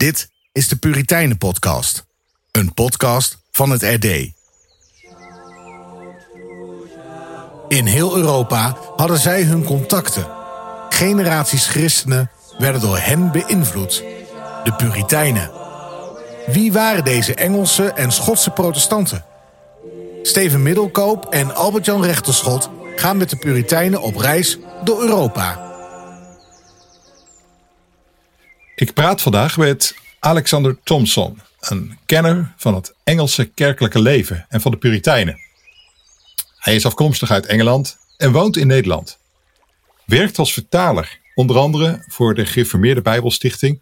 Dit is de Puritijnen Podcast. Een podcast van het RD. In heel Europa hadden zij hun contacten. Generaties christenen werden door hen beïnvloed. De Puritijnen. Wie waren deze Engelse en Schotse protestanten? Steven Middelkoop en Albert-Jan Rechterschot gaan met de Puritijnen op reis door Europa. Ik praat vandaag met Alexander Thompson, een kenner van het Engelse kerkelijke leven en van de Puritijnen. Hij is afkomstig uit Engeland en woont in Nederland. Werkt als vertaler, onder andere voor de Gereformeerde Bijbelstichting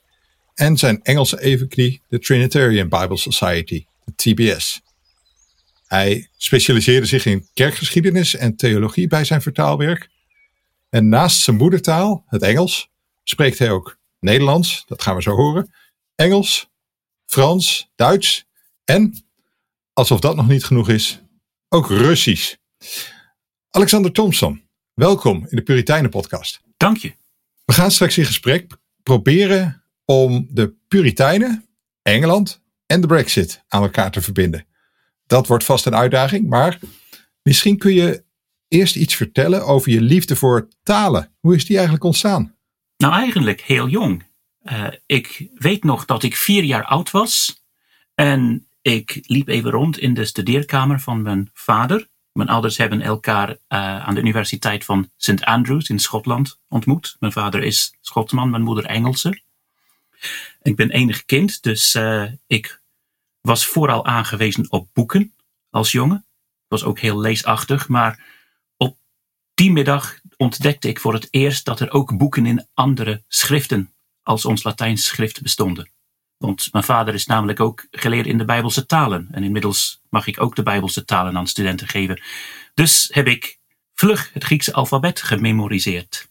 en zijn Engelse evenknie, de Trinitarian Bible Society, de TBS. Hij specialiseerde zich in kerkgeschiedenis en theologie bij zijn vertaalwerk. En naast zijn moedertaal, het Engels, spreekt hij ook Nederlands, dat gaan we zo horen, Engels, Frans, Duits en, alsof dat nog niet genoeg is, ook Russisch. Alexander Thompson, welkom in de Puritijnen podcast. Dank je. We gaan straks in gesprek proberen om de Puritijnen, Engeland en de Brexit aan elkaar te verbinden. Dat wordt vast een uitdaging, maar misschien kun je eerst iets vertellen over je liefde voor talen. Hoe is die eigenlijk ontstaan? Nou, eigenlijk heel jong. Uh, ik weet nog dat ik vier jaar oud was en ik liep even rond in de studeerkamer van mijn vader. Mijn ouders hebben elkaar uh, aan de Universiteit van St. Andrews in Schotland ontmoet. Mijn vader is Schotsman, mijn moeder Engelse. Ik ben enig kind, dus uh, ik was vooral aangewezen op boeken als jongen. Ik was ook heel leesachtig, maar op die middag ontdekte ik voor het eerst dat er ook boeken in andere schriften als ons Latijns schrift bestonden. Want mijn vader is namelijk ook geleerd in de Bijbelse talen. En inmiddels mag ik ook de Bijbelse talen aan studenten geven. Dus heb ik vlug het Griekse alfabet gememoriseerd.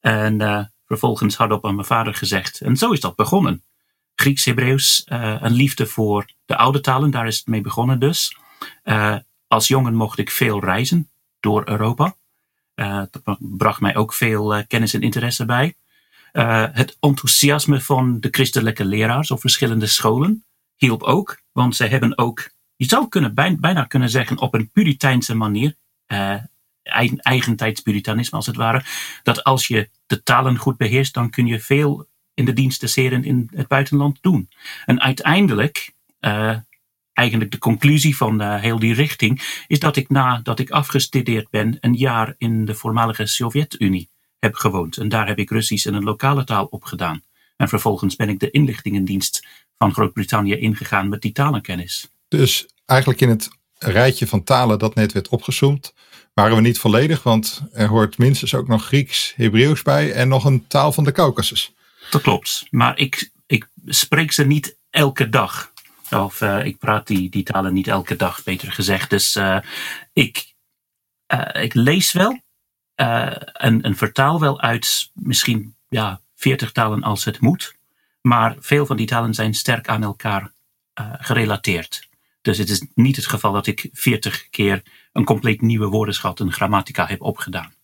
En uh, vervolgens hardop aan mijn vader gezegd. En zo is dat begonnen. Grieks, Hebreeuws, uh, een liefde voor de oude talen, daar is het mee begonnen dus. Uh, als jongen mocht ik veel reizen door Europa. Dat bracht mij ook veel kennis en interesse bij. Uh, het enthousiasme van de christelijke leraars op verschillende scholen hielp ook, want ze hebben ook, je zou kunnen, bijna kunnen zeggen, op een puriteinse manier, eigen, eigentijds puritanisme als het ware, dat als je de talen goed beheerst, dan kun je veel in de diensten in het buitenland doen. En uiteindelijk, eigenlijk de conclusie van uh, heel die richting, is dat ik nadat ik afgestudeerd ben, een jaar in de voormalige Sovjet-Unie heb gewoond. En daar heb ik Russisch en een lokale taal opgedaan. En vervolgens ben ik de inlichtingendienst van Groot-Brittannië ingegaan met die talenkennis. Dus eigenlijk in het rijtje van talen dat net werd opgezoomd, waren we niet volledig, want er hoort minstens ook nog Grieks, Hebreeuws bij en nog een taal van de Caucasus. Dat klopt, maar ik, ik spreek ze niet elke dag. Of uh, ik praat die, die talen niet elke dag, beter gezegd. Dus uh, ik, uh, ik lees wel, en, en vertaal wel uit misschien ja, 40 talen als het moet. Maar veel van die talen zijn sterk aan elkaar uh, gerelateerd. Dus het is niet het geval dat ik 40 keer een compleet nieuwe woordenschat, een grammatica heb opgedaan.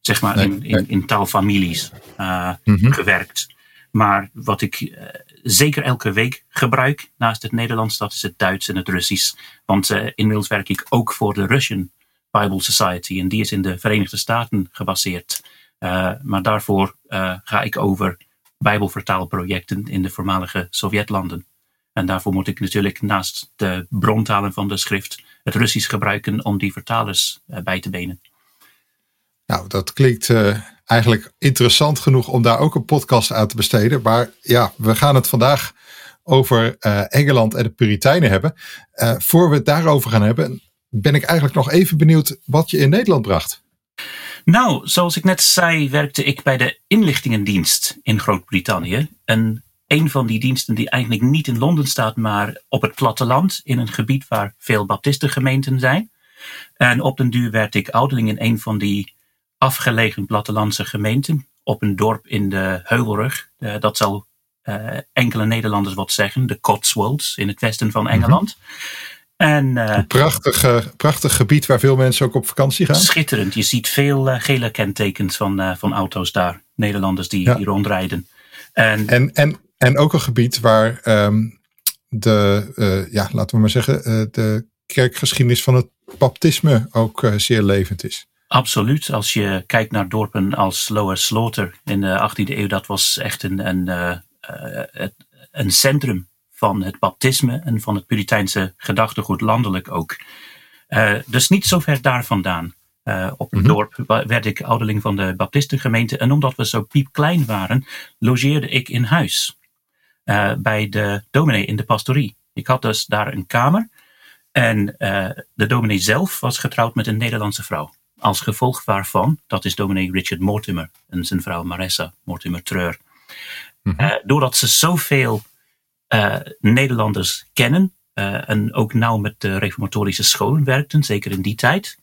Zeg maar in, in, in taalfamilies uh, mm -hmm. gewerkt. Maar wat ik uh, zeker elke week gebruik naast het Nederlands, dat is het Duits en het Russisch. Want uh, inmiddels werk ik ook voor de Russian Bible Society. En die is in de Verenigde Staten gebaseerd. Uh, maar daarvoor uh, ga ik over Bijbelvertaalprojecten in de voormalige Sovjetlanden. En daarvoor moet ik natuurlijk naast de brontalen van de schrift het Russisch gebruiken om die vertalers bij te benen. Nou, dat klinkt eigenlijk interessant genoeg om daar ook een podcast aan te besteden. Maar ja, we gaan het vandaag over Engeland en de Puritijnen hebben. voor we het daarover gaan hebben, ben ik eigenlijk nog even benieuwd wat je in Nederland bracht. Nou, zoals ik net zei, werkte ik bij de inlichtingendienst in Groot-Brittannië. En een van die diensten die eigenlijk niet in Londen staat, maar op het platteland, in een gebied waar veel baptistengemeenten zijn. En op den duur werd ik ouderling in een van die afgelegen plattelandse gemeenten, op een dorp in de Heuvelrug. Uh, dat zal uh, enkele Nederlanders wat zeggen, de Cotswolds in het westen van Engeland. Mm -hmm. En, uh, een prachtig, prachtig gebied waar veel mensen ook op vakantie gaan. Schitterend. Je ziet veel gele kentekens van, van auto's daar. Nederlanders die, ja. die rondrijden. En, en, en En ook een gebied waar ehm, de, ja, laten we maar zeggen, de kerkgeschiedenis van het baptisme ook zeer levend is. Absoluut. Als je kijkt naar dorpen als Lower Slaughter in de 18e eeuw, dat was echt een, een, een centrum van het baptisme en van het Puriteinse gedachtegoed, landelijk ook. dus niet zo ver daar vandaan. Uh, op het mm -hmm. dorp werd ik ouderling van de Baptistengemeente. En omdat we zo piepklein waren, logeerde ik in huis. Uh, bij de dominee in de pastorie. Ik had dus daar een kamer. En de dominee zelf was getrouwd met een Nederlandse vrouw. Als gevolg waarvan, dat is dominee Richard Mortimer en zijn vrouw Marissa Mortimer Treur. Mm -hmm. doordat ze zoveel Nederlanders kennen en ook nauw met de reformatorische scholen werkten, zeker in die tijd,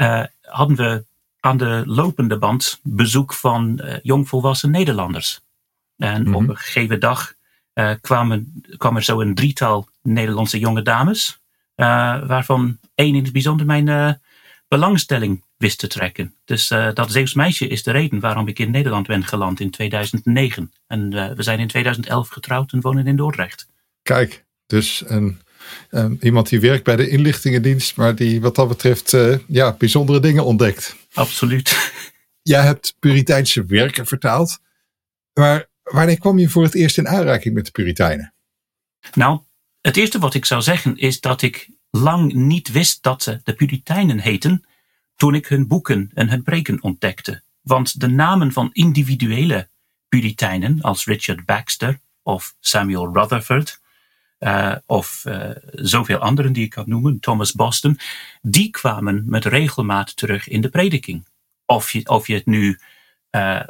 uh, hadden we aan de lopende band bezoek van uh, jongvolwassen Nederlanders. En mm-hmm. op een gegeven dag uh, kwamen, kwam er zo een drietal Nederlandse jonge dames, waarvan één in het bijzonder mijn belangstelling wist te trekken. Dus dat Zeeuws meisje is de reden waarom ik in Nederland ben geland in 2009. En we zijn in 2011 getrouwd en wonen in Dordrecht. Kijk, dus een iemand die werkt bij de inlichtingendienst, maar die wat dat betreft uh, ja, bijzondere dingen ontdekt. Absoluut. Jij hebt Puriteinse werken vertaald. Maar wanneer kwam je voor het eerst in aanraking met de Puritijnen? Nou, het eerste wat ik zou zeggen is dat ik lang niet wist dat ze de Puritijnen heten toen ik hun boeken en hun preken ontdekte. Want de namen van individuele Puritijnen als Richard Baxter of Samuel Rutherford uh, of uh, zoveel anderen die ik kan noemen, Thomas Boston, die kwamen met regelmaat terug in de prediking. Of je, of je het nu uh,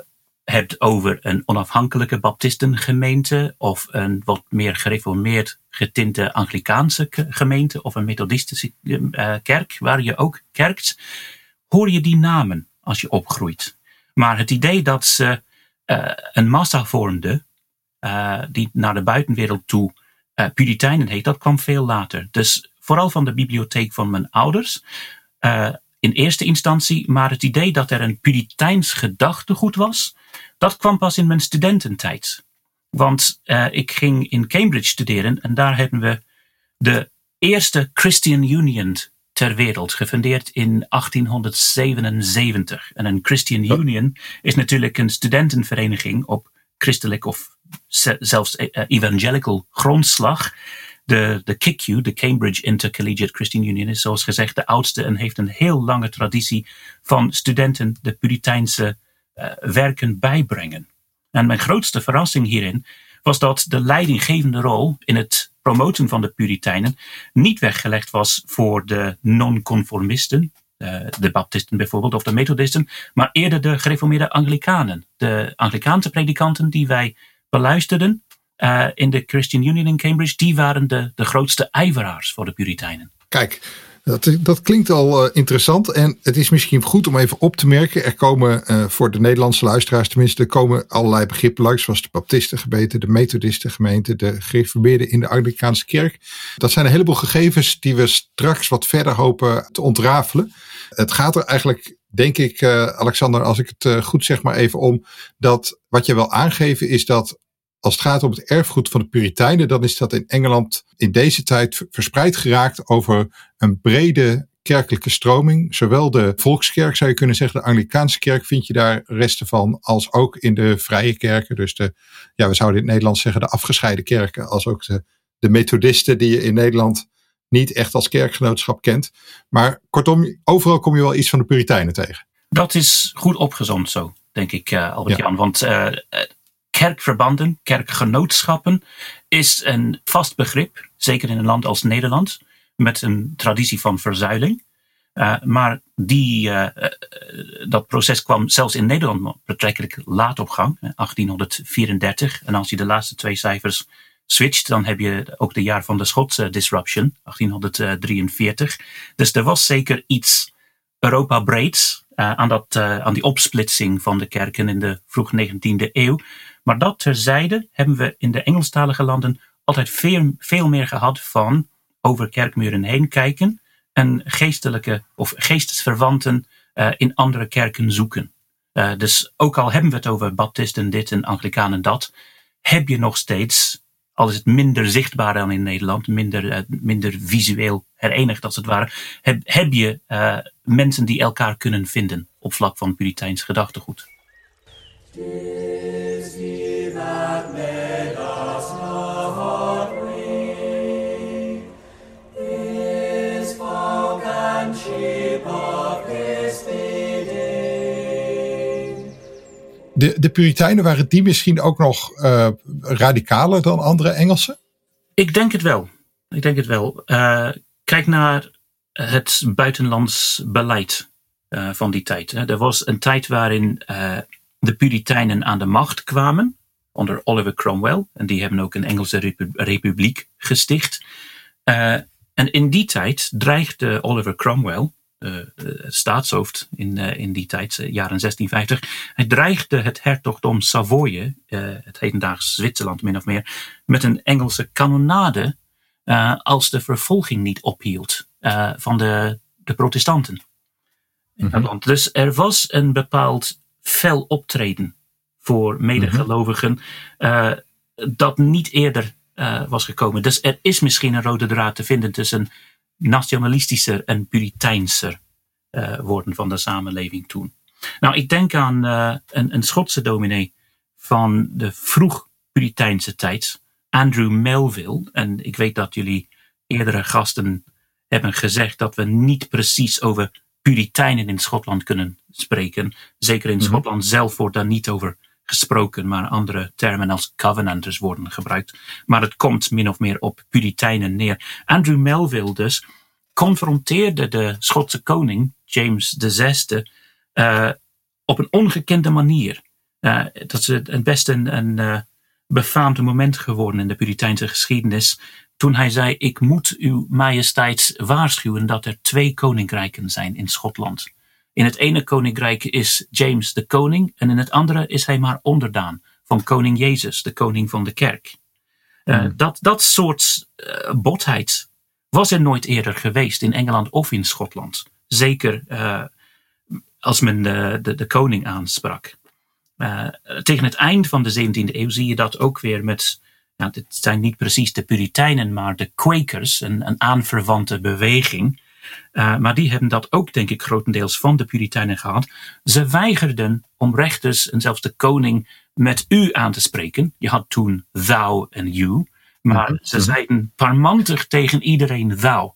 hebt over een onafhankelijke baptistengemeente of een wat meer gereformeerd getinte Anglikaanse gemeente of een methodistische kerk waar je ook kerkt, hoor je die namen als je opgroeit. Maar het idee dat ze een massa vormden die naar de buitenwereld toe Puritijnen heet, dat kwam veel later. Dus vooral van de bibliotheek van mijn ouders. In eerste instantie, maar het idee dat er een Puritijns gedachtegoed was, dat kwam pas in mijn studententijd. Want uh, ik ging in Cambridge studeren en daar hebben we de eerste Christian Union ter wereld, gefundeerd in 1877. En een Christian Union is natuurlijk een studentenvereniging op christelijk of zelfs e-, eh, evangelical grondslag. De, de CICU, de Cambridge Intercollegiate Christian Union, is zoals gezegd de oudste en heeft een heel lange traditie van studenten de Puriteinse uh, werken bijbrengen. En mijn grootste verrassing hierin was dat de leidinggevende rol in het promoten van de Puritijnen niet weggelegd was voor de non-conformisten, uh, de Baptisten bijvoorbeeld, of de Methodisten, maar eerder de gereformeerde Anglikanen. De Anglikaanse predikanten die wij beluisterden uh, in de Christian Union in Cambridge, die waren de, de grootste ijveraars voor de Puritijnen. Kijk, dat, dat klinkt al uh, interessant en het is misschien goed om even op te merken. Er komen uh, voor de Nederlandse luisteraars tenminste, er komen allerlei begrippen langs, zoals de Baptistengemeente, de Methodistengemeente, de gereformeerden in de Anglikaanse kerk. Dat zijn een heleboel gegevens die we straks wat verder hopen te ontrafelen. Het gaat er eigenlijk denk ik, uh, Alexander, als ik het goed zeg maar even om, dat wat je wil aangeven is dat als het gaat om het erfgoed van de Puritijnen, dan is dat in Engeland in deze tijd verspreid geraakt over een brede kerkelijke stroming. Zowel de volkskerk zou je kunnen zeggen, de Anglikaanse kerk vind je daar resten van, als ook in de vrije kerken. Dus de, ja, we zouden in het Nederlands zeggen de afgescheiden kerken, als ook de, de methodisten die je in Nederland niet echt als kerkgenootschap kent. Maar kortom, overal kom je wel iets van de Puritijnen tegen. Dat is goed opgezond zo, denk ik, uh, Albert-Jan. Ja. Want uh, kerkverbanden, kerkgenootschappen is een vast begrip, zeker in een land als Nederland, met een traditie van verzuiling. Uh, maar die, uh, dat proces kwam zelfs in Nederland betrekkelijk laat op gang, 1834. En als je de laatste twee cijfers switcht, dan heb je ook de jaar van de Schotse disruption, 1843. Dus er was zeker iets Europa breeds aan, dat, aan die opsplitsing van de kerken in de vroeg 19e eeuw. Maar dat terzijde hebben we in de Engelstalige landen altijd veel, meer gehad van over kerkmuren heen kijken en geestelijke of geestesverwanten uh, in andere kerken zoeken. dus ook al hebben we het over baptisten dit en anglikanen dat, heb je nog steeds, al is het minder zichtbaar dan in Nederland, minder, uh, minder visueel herenigd als het ware, heb, heb je mensen die elkaar kunnen vinden op vlak van Puriteins gedachtegoed. De, de Puritijnen, waren die misschien ook nog uh, radicaler dan andere Engelsen? Ik denk het wel. Ik denk het wel. Uh, kijk naar het buitenlands beleid uh, van die tijd. Er was een tijd waarin de Puritijnen aan de macht kwamen onder Oliver Cromwell. En die hebben ook een Engelse republiek gesticht. en in die tijd dreigde Oliver Cromwell uh, staatshoofd in, uh, in die tijd, uh, jaren 1650. Hij dreigde het hertogdom Savoye, het hedendaags Zwitserland min of meer, met een Engelse kanonade als de vervolging niet ophield van de, de protestanten. Mm -hmm. Dus er was een bepaald fel optreden voor medegelovigen mm dat niet eerder was gekomen. Dus er is misschien een rode draad te vinden tussen nationalistischer en puriteinser uh, worden van de samenleving toen. Nou, ik denk aan uh, een, een Schotse dominee van de vroeg puriteinse tijd, Andrew Melville. En ik weet dat jullie eerdere gasten hebben gezegd dat we niet precies over puriteinen in Schotland kunnen spreken. Zeker in mm -hmm. Schotland zelf wordt daar niet over gesproken, maar andere termen als covenanters worden gebruikt. Maar het komt min of meer op Puritijnen neer. Andrew Melville dus confronteerde de Schotse koning, James VI, uh, op een ongekende manier. Uh, dat is het best een, een uh, befaamd moment geworden in de Puriteinse geschiedenis. Toen hij zei: Ik moet uw majesteit waarschuwen dat er twee koninkrijken zijn in Schotland. In het ene koninkrijk is James de koning en in het andere is hij maar onderdaan van koning Jezus, de koning van de kerk. Uh, mm. dat, dat soort uh, botheid was er nooit eerder geweest in Engeland of in Schotland. Zeker uh, als men de, de, de koning aansprak. tegen het eind van de 17e eeuw zie je dat ook weer met, ja, dit zijn niet precies de Puritijnen, maar de Quakers, een, een aanverwante beweging uh, maar die hebben dat ook, denk ik, grotendeels van de Puritijnen gehad. Ze weigerden om rechters en zelfs de koning met u aan te spreken. Je had toen thou en you. Maar ze mhm. zeiden parmantig tegen iedereen thou.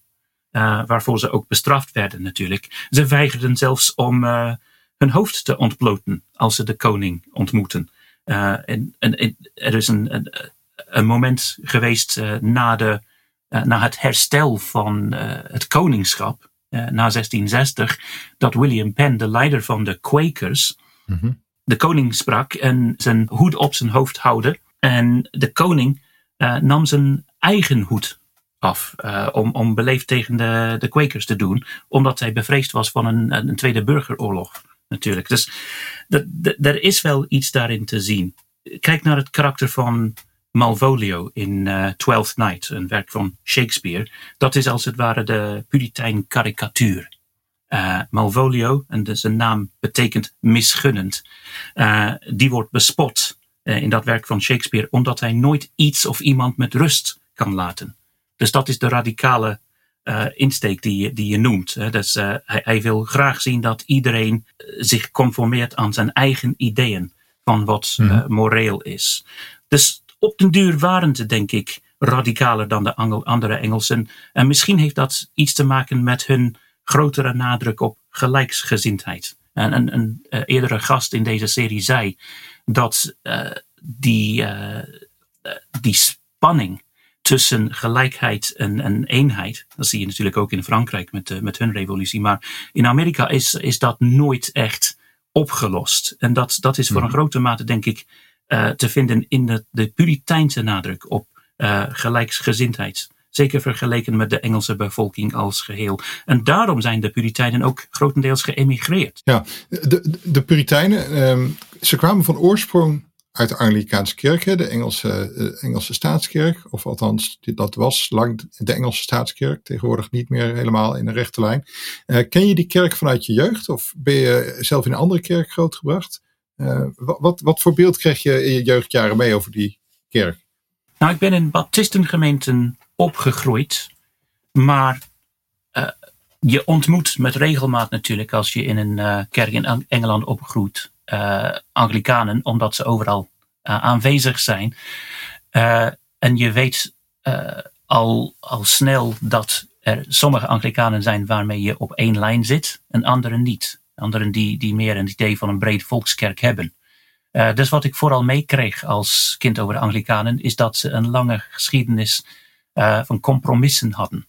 Uh, waarvoor ze ook bestraft werden natuurlijk. Ze weigerden zelfs om uh, hun hoofd te ontbloten als ze de koning ontmoeten. en, en, er is een, een, een moment geweest na de uh, na het herstel van uh, het koningschap na 1660, dat William Penn, de leider van de Quakers, mm -hmm. de koning sprak en zijn hoed op zijn hoofd houden. En de koning nam zijn eigen hoed af om, om beleefd tegen de, de Quakers te doen, omdat hij bevreesd was van een, een tweede burgeroorlog natuurlijk. Dus er is wel iets daarin te zien. Kijk naar het karakter van Malvolio in uh, Twelfth Night, een werk van Shakespeare. Dat is als het ware de Puritijn karikatuur. Uh, Malvolio, en zijn naam betekent misgunnend, uh, die wordt bespot in dat werk van Shakespeare omdat hij nooit iets of iemand met rust kan laten. Dus dat is de radicale insteek die, die je noemt. Hè. Dus, hij, hij, wil graag zien dat iedereen zich conformeert aan zijn eigen ideeën van wat mm. moreel is. Dus op den duur waren ze, denk ik, radicaler dan de andere Engelsen. En misschien heeft dat iets te maken met hun grotere nadruk op gelijksgezindheid. En een, een uh, eerdere gast in deze serie zei dat uh, die, uh, die spanning tussen gelijkheid en, en, eenheid, dat zie je natuurlijk ook in Frankrijk met, met hun revolutie, maar in Amerika is, is dat nooit echt opgelost. En dat, dat is voor een grote mate, denk ik, uh, te vinden in de, de Puriteinse nadruk op uh, gelijksgezindheid. Zeker vergeleken met de Engelse bevolking als geheel. En daarom zijn de Puritijnen ook grotendeels geëmigreerd. Ja, de, de Puritijnen, um, ze kwamen van oorsprong uit de Anglikaanse kerk, de Engelse, uh, Engelse staatskerk. Of althans, dat was lang de Engelse staatskerk. Tegenwoordig niet meer helemaal in de rechte lijn. Ken je die kerk vanuit je jeugd? Of ben je zelf in een andere kerk grootgebracht? Uh, wat, wat voor beeld kreeg je in je jeugdjaren mee over die kerk? Nou, ik ben in baptistengemeenten opgegroeid, maar uh, je ontmoet met regelmaat natuurlijk als je in een uh, kerk in Engeland opgroeit, Anglikanen, omdat ze overal aanwezig zijn. en je weet al, al snel dat er sommige Anglikanen zijn waarmee je op één lijn zit en anderen niet. Anderen die, die meer een idee van een breed volkskerk hebben. Uh, dus wat ik vooral meekreeg als kind over de Anglikanen is dat ze een lange geschiedenis uh, van compromissen hadden.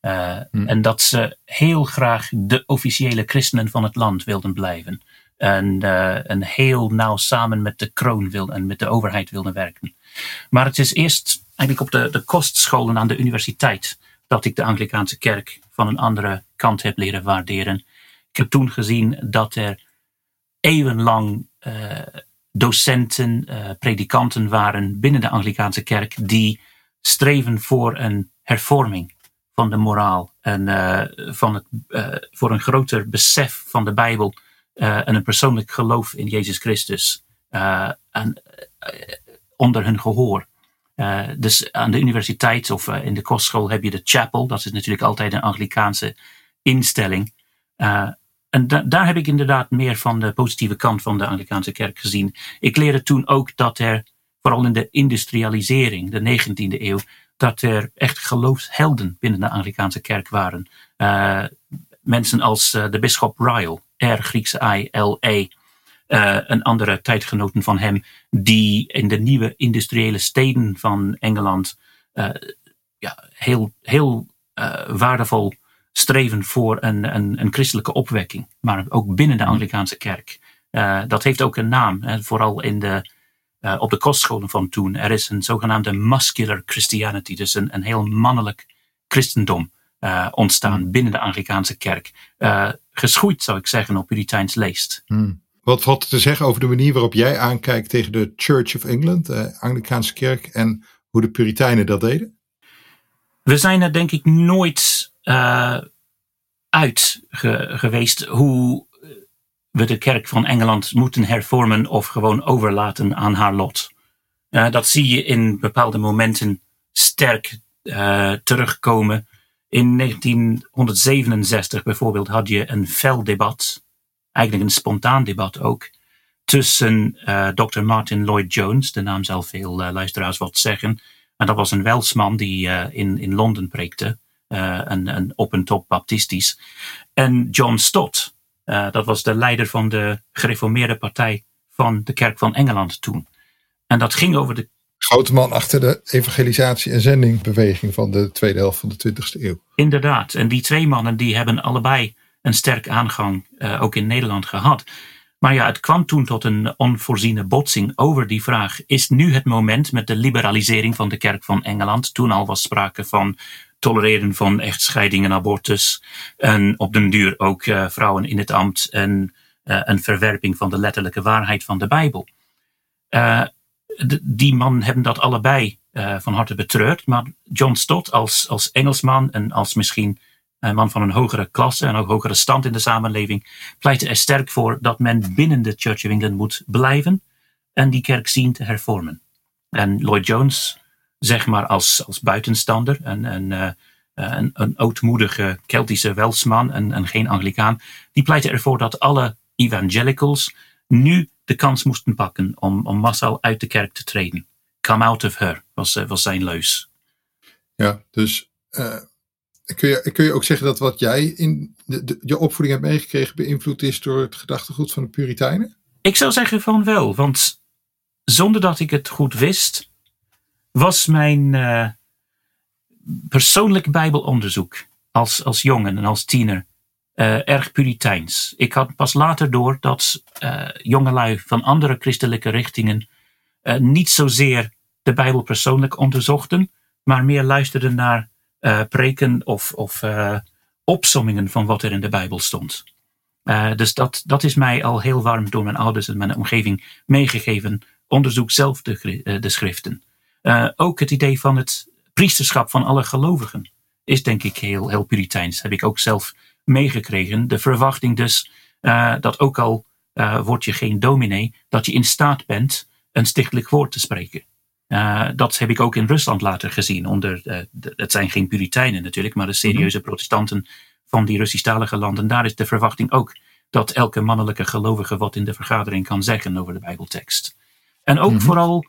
Uh, hmm. En dat ze heel graag de officiële christenen van het land wilden blijven. En, en heel nauw samen met de kroon wilden en met de overheid wilden werken. Maar het is eerst eigenlijk op de, de kostscholen aan de universiteit dat ik de Anglikaanse kerk van een andere kant heb leren waarderen. Ik heb toen gezien dat er eeuwenlang uh, docenten, uh, predikanten waren binnen de Anglikaanse kerk die streven voor een hervorming van de moraal en uh, van het, voor een groter besef van de Bijbel en een persoonlijk geloof in Jezus Christus en, onder hun gehoor. Dus aan de universiteit of in de kostschool heb je de chapel. Dat is natuurlijk altijd een Anglikaanse instelling. En da daar heb ik inderdaad meer van de positieve kant van de Anglikaanse kerk gezien. Ik leerde toen ook dat er, vooral in de industrialisering, de 19e eeuw, dat er echt geloofshelden binnen de Anglikaanse kerk waren. mensen als de bisschop Ryle, R Griekse I, L, E uh, een andere tijdgenoten van hem, die in de nieuwe industriële steden van Engeland ja, heel, heel waardevol streven voor een, een, een, christelijke opwekking, maar ook binnen de Anglikaanse kerk. dat heeft ook een naam, hè, vooral in de, op de kostscholen van toen. Er is een zogenaamde muscular Christianity, dus een, een heel mannelijk christendom ontstaan binnen de Anglikaanse kerk. geschoeid zou ik zeggen op Puriteins leest. Hmm. Wat valt te zeggen over de manier waarop jij aankijkt tegen de Church of England, de Anglicaanse kerk, en hoe de Puritijnen dat deden? We zijn er denk ik nooit uh, uit geweest hoe we de kerk van Engeland moeten hervormen of gewoon overlaten aan haar lot. Dat zie je in bepaalde momenten sterk uh, terugkomen. In 1967 bijvoorbeeld had je een fel debat eigenlijk een spontaan debat ook, tussen uh, Dr. Martin Lloyd Jones, de naam zal veel luisteraars wat zeggen, en dat was een Welsman die in, in Londen preekte, een, een op en top baptistisch, en John Stott, dat was de leider van de gereformeerde partij van de Kerk van Engeland toen. En dat ging over de grote man achter de evangelisatie- en zendingbeweging van de tweede helft van de 20e eeuw. Inderdaad. En die twee mannen die hebben allebei een sterk aangang uh, ook in Nederland gehad. Maar ja, het kwam toen tot een onvoorziene botsing over die vraag. Is nu het moment met de liberalisering van de kerk van Engeland? Toen al was sprake van tolereren van echtscheiding en abortus. En op den duur ook uh, vrouwen in het ambt en uh, een verwerping van de letterlijke waarheid van de Bijbel. die man hebben dat allebei van harte betreurd. Maar John Stott als, als Engelsman en als misschien een man van een hogere klasse en ook hogere stand in de samenleving, pleitte er sterk voor dat men binnen de Church of England moet blijven en die kerk zien te hervormen. En Lloyd Jones, zeg maar als, als buitenstander, een, een, uh, een, een ootmoedige Keltische Welsman en, en geen Anglicaan, die pleitte ervoor dat alle evangelicals nu de kans moesten pakken om, om massaal uit de kerk te treden. Come out of her, was, was zijn leus. Ja, dus uh, Kun je, kun je ook zeggen dat wat jij in de, je opvoeding hebt meegekregen beïnvloed is door het gedachtegoed van de Puritijnen? Ik zou zeggen van wel, want zonder dat ik het goed wist, was mijn uh, persoonlijk Bijbelonderzoek als, als jongen en als tiener uh, erg puriteins. Ik had pas later door dat uh, jongelui van andere christelijke richtingen niet zozeer de Bijbel persoonlijk onderzochten, maar meer luisterden naar preken of, of opsommingen van wat er in de Bijbel stond. Dus dat, dat is mij al heel warm door mijn ouders en mijn omgeving meegegeven. Onderzoek zelf de, de schriften. Ook het idee van het priesterschap van alle gelovigen is denk ik heel, heel puriteins. Heb ik ook zelf meegekregen. De verwachting dus dat ook al word je geen dominee, dat je in staat bent een stichtelijk woord te spreken. dat heb ik ook in Rusland later gezien. Onder, het zijn geen Puritijnen natuurlijk, maar de serieuze mhm. protestanten van die Russisch-talige landen. Daar is de verwachting ook dat elke mannelijke gelovige wat in de vergadering kan zeggen over de Bijbeltekst. En ook mhm. vooral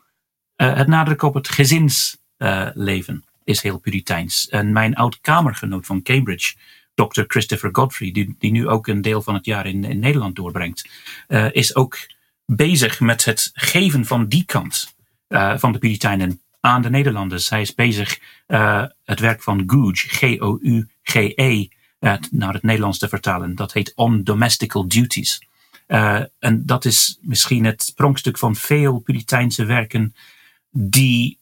het nadruk op het gezinsleven is heel puriteins. En mijn oud-kamergenoot van Cambridge, Dr. Christopher Godfrey, die, die nu ook een deel van het jaar in, in Nederland doorbrengt, uh, is ook bezig met het geven van die kant van de Puritijnen aan de Nederlanders. Hij is bezig het werk van Googe, G-O-U-G-E, naar het Nederlands te vertalen. Dat heet On Domestical Duties. en dat is misschien het pronkstuk van veel Puriteinse werken die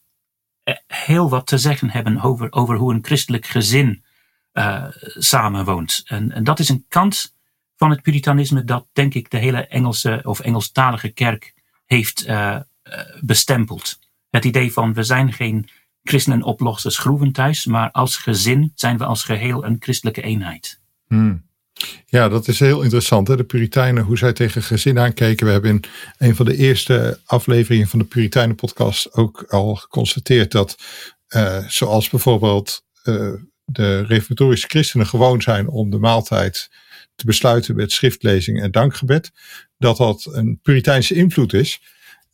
heel wat te zeggen hebben over, over hoe een christelijk gezin uh, samenwoont. En, en dat is een kant van het puritanisme dat denk ik de hele Engelse of Engelstalige kerk heeft uh, bestempeld. Het idee van we zijn geen christenen oplossen schroeven thuis, maar als gezin zijn we als geheel een christelijke eenheid. Hmm. Ja, dat is heel interessant. Hè? De Puritijnen, hoe zij tegen gezin aankeken. We hebben in een van de eerste afleveringen van de Puritijnen podcast ook al geconstateerd dat, uh, zoals bijvoorbeeld uh, de reformatorische christenen gewoon zijn om de maaltijd te besluiten met schriftlezing en dankgebed, dat dat een Puriteinse invloed is.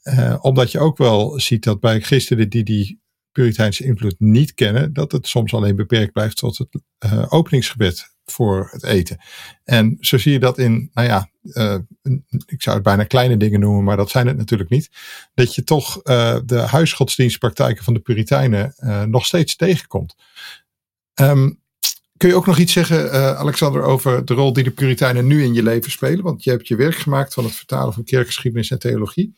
Uh, omdat je ook wel ziet dat bij christenen die die Puriteinse invloed niet kennen, dat het soms alleen beperkt blijft tot het openingsgebed voor het eten. En zo zie je dat in, nou ja, uh, ik zou het bijna kleine dingen noemen, maar dat zijn het natuurlijk niet. Dat je toch uh, de huisgodsdienstpraktijken van de Puritijnen uh, nog steeds tegenkomt. Um, kun je ook nog iets zeggen, Alexander, over de rol die de Puritijnen nu in je leven spelen? Want je hebt je werk gemaakt van het vertalen van kerkgeschiedenis en theologie.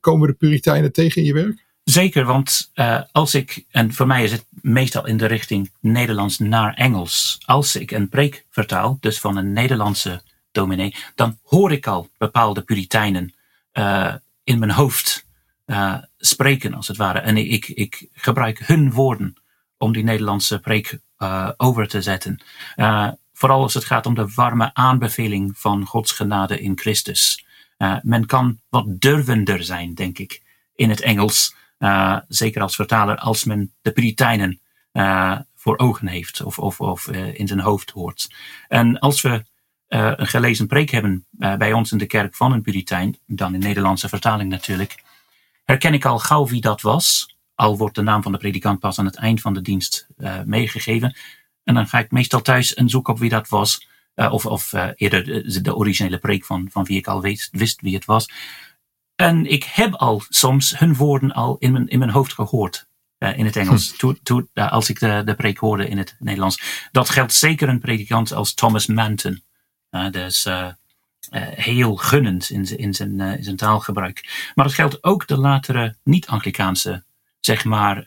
komen de Puritijnen tegen in je werk? Zeker, want uh, als ik, en voor mij is het meestal in de richting Nederlands naar Engels, als ik een preek vertaal, dus van een Nederlandse dominee, dan hoor ik al bepaalde Puritijnen uh, in mijn hoofd uh, spreken, als het ware. En ik, ik gebruik hun woorden om die Nederlandse preek over te zetten. vooral als het gaat om de warme aanbeveling van Gods genade in Christus. men kan wat durvender zijn, denk ik, in het Engels. Uh, zeker als vertaler, als men de Puritijnen uh, voor ogen heeft of, of, of uh, in zijn hoofd hoort. En als we een gelezen preek hebben bij ons in de kerk van een Puritijn, dan in Nederlandse vertaling natuurlijk, herken ik al gauw wie dat was. Al wordt de naam van de predikant pas aan het eind van de dienst meegegeven. En dan ga ik meestal thuis en zoek op wie dat was. of of eerder de, de, originele preek van, van wie ik al weet, wist wie het was. En ik heb al soms hun woorden al in mijn, in mijn hoofd gehoord. Uh, in het Engels, hm. to, uh, als ik de, de preek hoorde in het Nederlands. Dat geldt zeker een predikant als Thomas Manton. Uh, dus heel gunnend in, in, zijn, in zijn taalgebruik. Maar dat geldt ook de latere niet-Anglikaanse, zeg maar,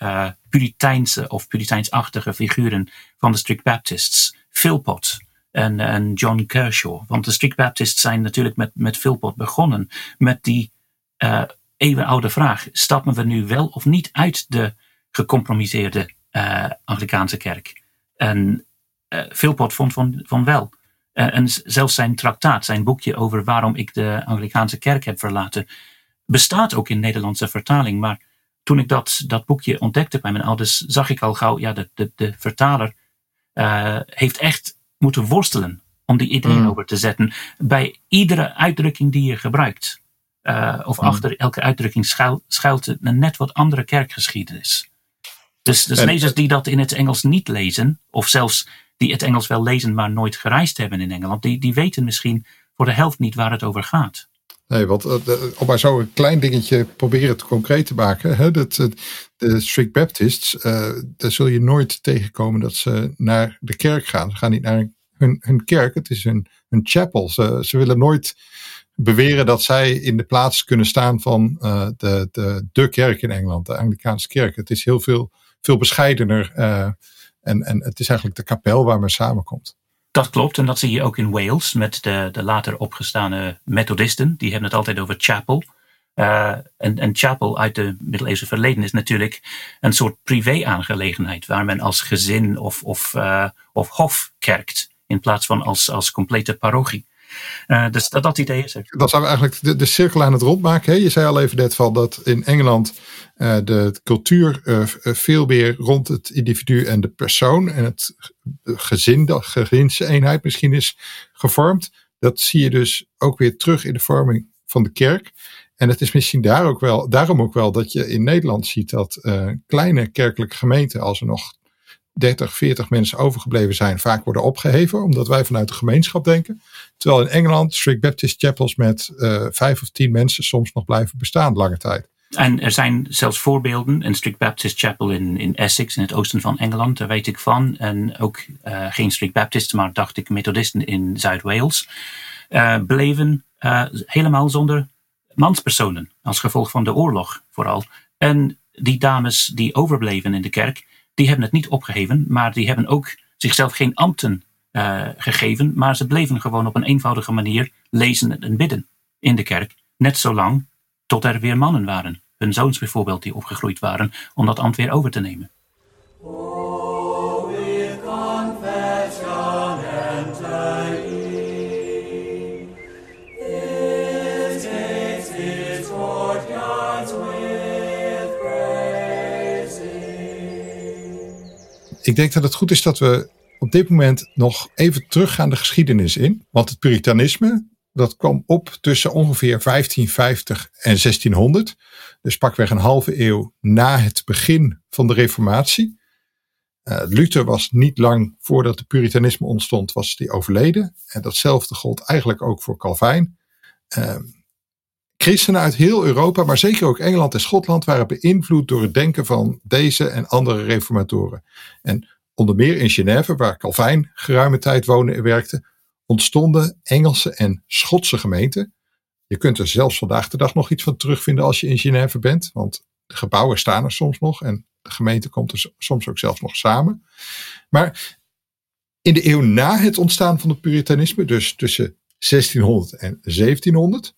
Puriteinse of Puriteinsachtige figuren van de Strict Baptists. Philpott, en, en, John Kershaw. Want de Strict Baptists zijn natuurlijk met, met Philpott begonnen. Met die uh, eeuwenoude vraag. Stappen we nu wel of niet uit de gecompromiseerde uh, Anglikaanse kerk? En uh, Philpott vond van, van wel. en zelfs zijn traktaat, zijn boekje over waarom ik de Anglikaanse kerk heb verlaten, bestaat ook in Nederlandse vertaling. Maar toen ik dat, dat boekje ontdekte bij mijn ouders, zag ik al gauw, ja, de, de, de vertaler heeft echt moeten worstelen om die ideeën mm. over te zetten bij iedere uitdrukking die je gebruikt. Uh, of hmm. achter elke uitdrukking schuilt, schuilt een net wat andere kerkgeschiedenis. Dus, dus lezers die dat in het Engels niet lezen, of zelfs die het Engels wel lezen, maar nooit gereisd hebben in Engeland, die, die weten misschien voor de helft niet waar het over gaat. Nee, want uh, om maar zo een klein dingetje proberen te concreet te maken. Hè, dat, de strict Baptists, uh, daar zul je nooit tegenkomen dat ze naar de kerk gaan. Ze gaan niet naar hun, hun kerk, het is hun, hun chapel. Ze, ze willen nooit beweren dat zij in de plaats kunnen staan van uh, de, de, de kerk in Engeland, de Anglicaanse kerk. Het is heel veel, veel bescheidener uh, en, en het is eigenlijk de kapel waar men samenkomt. Dat klopt en dat zie je ook in Wales met de, de later opgestane methodisten. Die hebben het altijd over chapel. Uh, en, en chapel uit de middeleeuwse verleden is natuurlijk een soort privé-aangelegenheid waar men als gezin of, of, of hof kerkt in plaats van als, als complete parochie. Uh, dus dat, dat idee is. Dan zijn we eigenlijk de, de cirkel aan het rondmaken. Hè? Je zei al even net van dat in Engeland uh, de cultuur uh, veel meer rond het individu en de persoon en het gezin, de gezinseenheid misschien is gevormd. Dat zie je dus ook weer terug in de vorming van de kerk. En het is misschien daar ook wel, daarom ook wel dat je in Nederland ziet dat kleine kerkelijke gemeenten, als er nog 30, 40 mensen overgebleven zijn, vaak worden opgeheven, omdat wij vanuit de gemeenschap denken. Terwijl in Engeland Strict Baptist chapels met uh, vijf of tien mensen soms nog blijven bestaan lange tijd. En er zijn zelfs voorbeelden. Een Strict Baptist Chapel in, in Essex, in het oosten van Engeland, daar weet ik van. En ook uh, geen Strict Baptisten, maar dacht ik Methodisten in Zuid-Wales. Uh, bleven helemaal zonder manspersonen, als gevolg van de oorlog vooral. En die dames die overbleven in de kerk, die hebben het niet opgeheven, maar die hebben ook zichzelf geen ambten uh, gegeven, maar ze bleven gewoon op een eenvoudige manier lezen en bidden in de kerk, net zolang tot er weer mannen waren, hun zoons bijvoorbeeld die opgegroeid waren, om dat ambt weer over te nemen. Ik denk dat het goed is dat we op dit moment nog even teruggaan de geschiedenis in. Want het Puritanisme, dat kwam op tussen ongeveer 1550 en 1600. Dus pakweg een halve eeuw na het begin van de Reformatie. Uh, Luther was niet lang voordat het Puritanisme ontstond, was die overleden. En datzelfde gold eigenlijk ook voor Calvijn. Uh, christenen uit heel Europa, maar zeker ook Engeland en Schotland, waren beïnvloed door het denken van deze en andere reformatoren. En onder meer in Genève, waar Calvijn geruime tijd woonde en werkte, ontstonden Engelse en Schotse gemeenten. Je kunt er zelfs vandaag de dag nog iets van terugvinden als je in Genève bent, want de gebouwen staan er soms nog en de gemeente komt er soms ook zelfs nog samen. Maar in de eeuw na het ontstaan van het Puritanisme, dus tussen 1600 en 1700,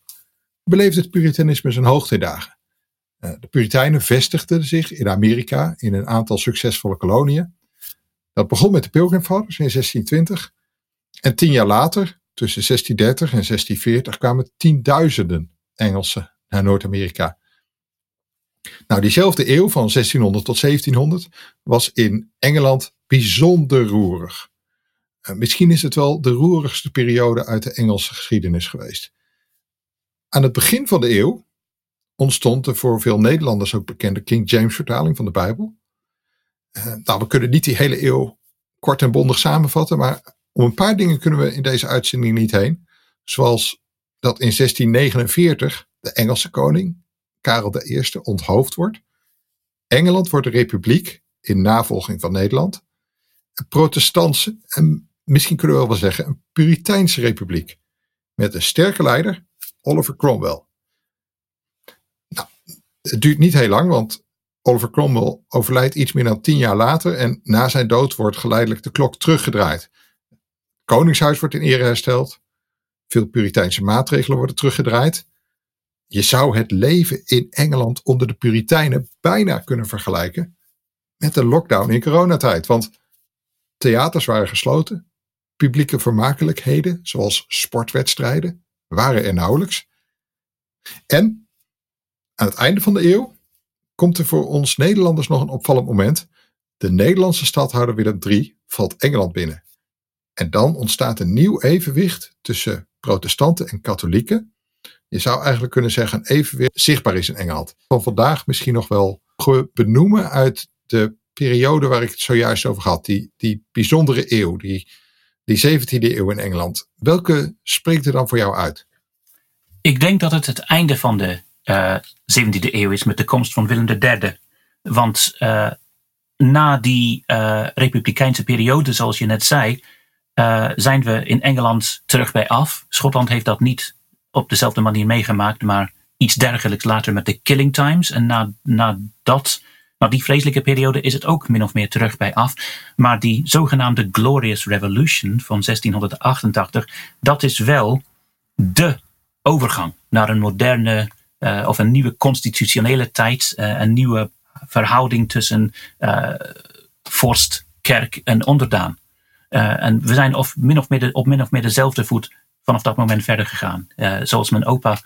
beleefde het Puritanisme zijn hoogtijdagen. Uh, de Puritijnen vestigden zich in Amerika in een aantal succesvolle koloniën. Dat begon met de Pilgrim Fathers in 1620 en tien jaar later, tussen 1630 en 1640, kwamen tienduizenden Engelsen naar Noord-Amerika. Nou, diezelfde eeuw van 1600 tot 1700 was in Engeland bijzonder roerig. Uh, misschien is het wel de roerigste periode uit de Engelse geschiedenis geweest. Aan het begin van de eeuw ontstond de voor veel Nederlanders ook bekende King James vertaling van de Bijbel. Uh, nou, we kunnen niet die hele eeuw kort en bondig samenvatten, maar om een paar dingen kunnen we in deze uitzending niet heen. Zoals dat in 1649 de Engelse koning, Karel I, onthoofd wordt. Engeland wordt een republiek in navolging van Nederland. Een protestantse en misschien kunnen we wel zeggen een Puriteinse republiek. Met een sterke leider Oliver Cromwell. Nou, het duurt niet heel lang, want Oliver Cromwell overlijdt iets meer dan tien jaar later en na zijn dood wordt geleidelijk de klok teruggedraaid. Koningshuis wordt in ere hersteld. Veel Puriteinse maatregelen worden teruggedraaid. Je zou het leven in Engeland onder de Puritijnen bijna kunnen vergelijken met de lockdown in coronatijd. Want theaters waren gesloten, publieke vermakelijkheden zoals sportwedstrijden, waren er nauwelijks. En aan het einde van de eeuw komt er voor ons Nederlanders nog een opvallend moment. De Nederlandse stadhouder Willem III valt Engeland binnen. En dan ontstaat een nieuw evenwicht tussen protestanten en katholieken. Je zou eigenlijk kunnen zeggen een evenwicht zichtbaar is in Engeland. Van vandaag misschien nog wel benoemen uit de periode waar ik het zojuist over had. Die, die bijzondere eeuw, die die 17e eeuw in Engeland. Welke spreekt er dan voor jou uit? Ik denk dat het het einde van de uh, eh, 17e eeuw is met de komst van Willem III. Want uh, na die uh, republikeinse periode, zoals je net zei, zijn we in Engeland terug bij af. Schotland heeft dat niet op dezelfde manier meegemaakt, maar iets dergelijks later met de Killing Times. En na, na dat nou, die vreselijke periode is het ook min of meer terug bij af. Maar die zogenaamde Glorious Revolution van 1688, dat is wel de overgang naar een moderne uh, of een nieuwe constitutionele tijd, uh, een nieuwe verhouding tussen uh, vorst, kerk en onderdaan. en we zijn of min of op min of meer dezelfde voet vanaf dat moment verder gegaan. zoals mijn opa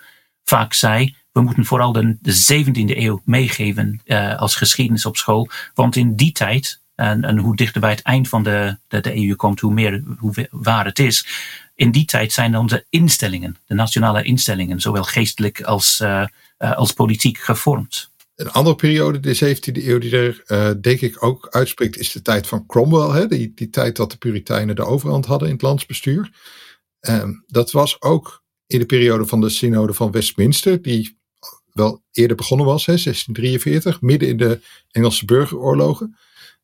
vaak zei, we moeten vooral de, de 17e eeuw meegeven als geschiedenis op school. Want in die tijd, en, en hoe dichter bij het eind van de, de, de je komt, hoe meer hoe waar het is. In die tijd zijn onze instellingen, de nationale instellingen, zowel geestelijk als, als politiek gevormd. Een andere periode, de 17e eeuw, die er denk ik ook uitspreekt, is de tijd van Cromwell. Hè? Die, die tijd dat de Puritijnen de overhand hadden in het landsbestuur. Um, dat was ook in de periode van de synode van Westminster, die wel eerder begonnen was, hè, 1643, midden in de Engelse burgeroorlogen.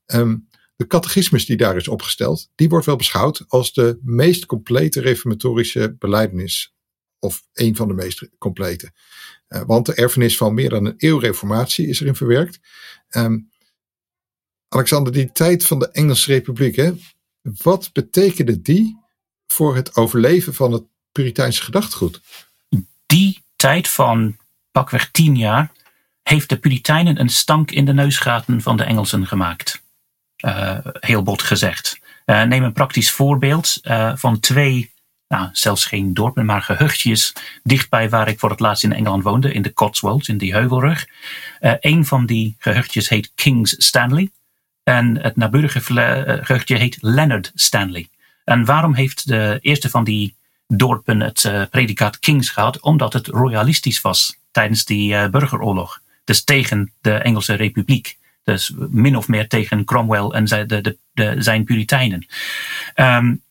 Um, de catechismus die daar is opgesteld, die wordt wel beschouwd als de meest complete reformatorische beleidnis. Of een van de meest complete. Uh, want de erfenis van meer dan een eeuw reformatie is erin verwerkt. Um, Alexander, die tijd van de Engelse Republiek, hè, wat betekende die voor het overleven van het Puriteinse gedachtegoed? Die tijd van pakweg tien jaar heeft de Puritijnen een stank in de neusgaten van de Engelsen gemaakt. Uh, heel bot gezegd. Uh, neem een praktisch voorbeeld uh, van twee nou, zelfs geen dorpen, maar gehuchtjes dichtbij waar ik voor het laatst in Engeland woonde, in de Cotswolds, in die heuvelrug. Een van die gehuchtjes heet Kings Stanley en het naburige eh, gehuchtje heet Leonard Stanley. En waarom heeft de eerste van die dorpen het uh, predicaat Kings gehad? Omdat het royalistisch was tijdens die uh, burgeroorlog. Dus tegen de Engelse Republiek. Dus min of meer tegen Cromwell en de, de, de, zijn Puritijnen. Um,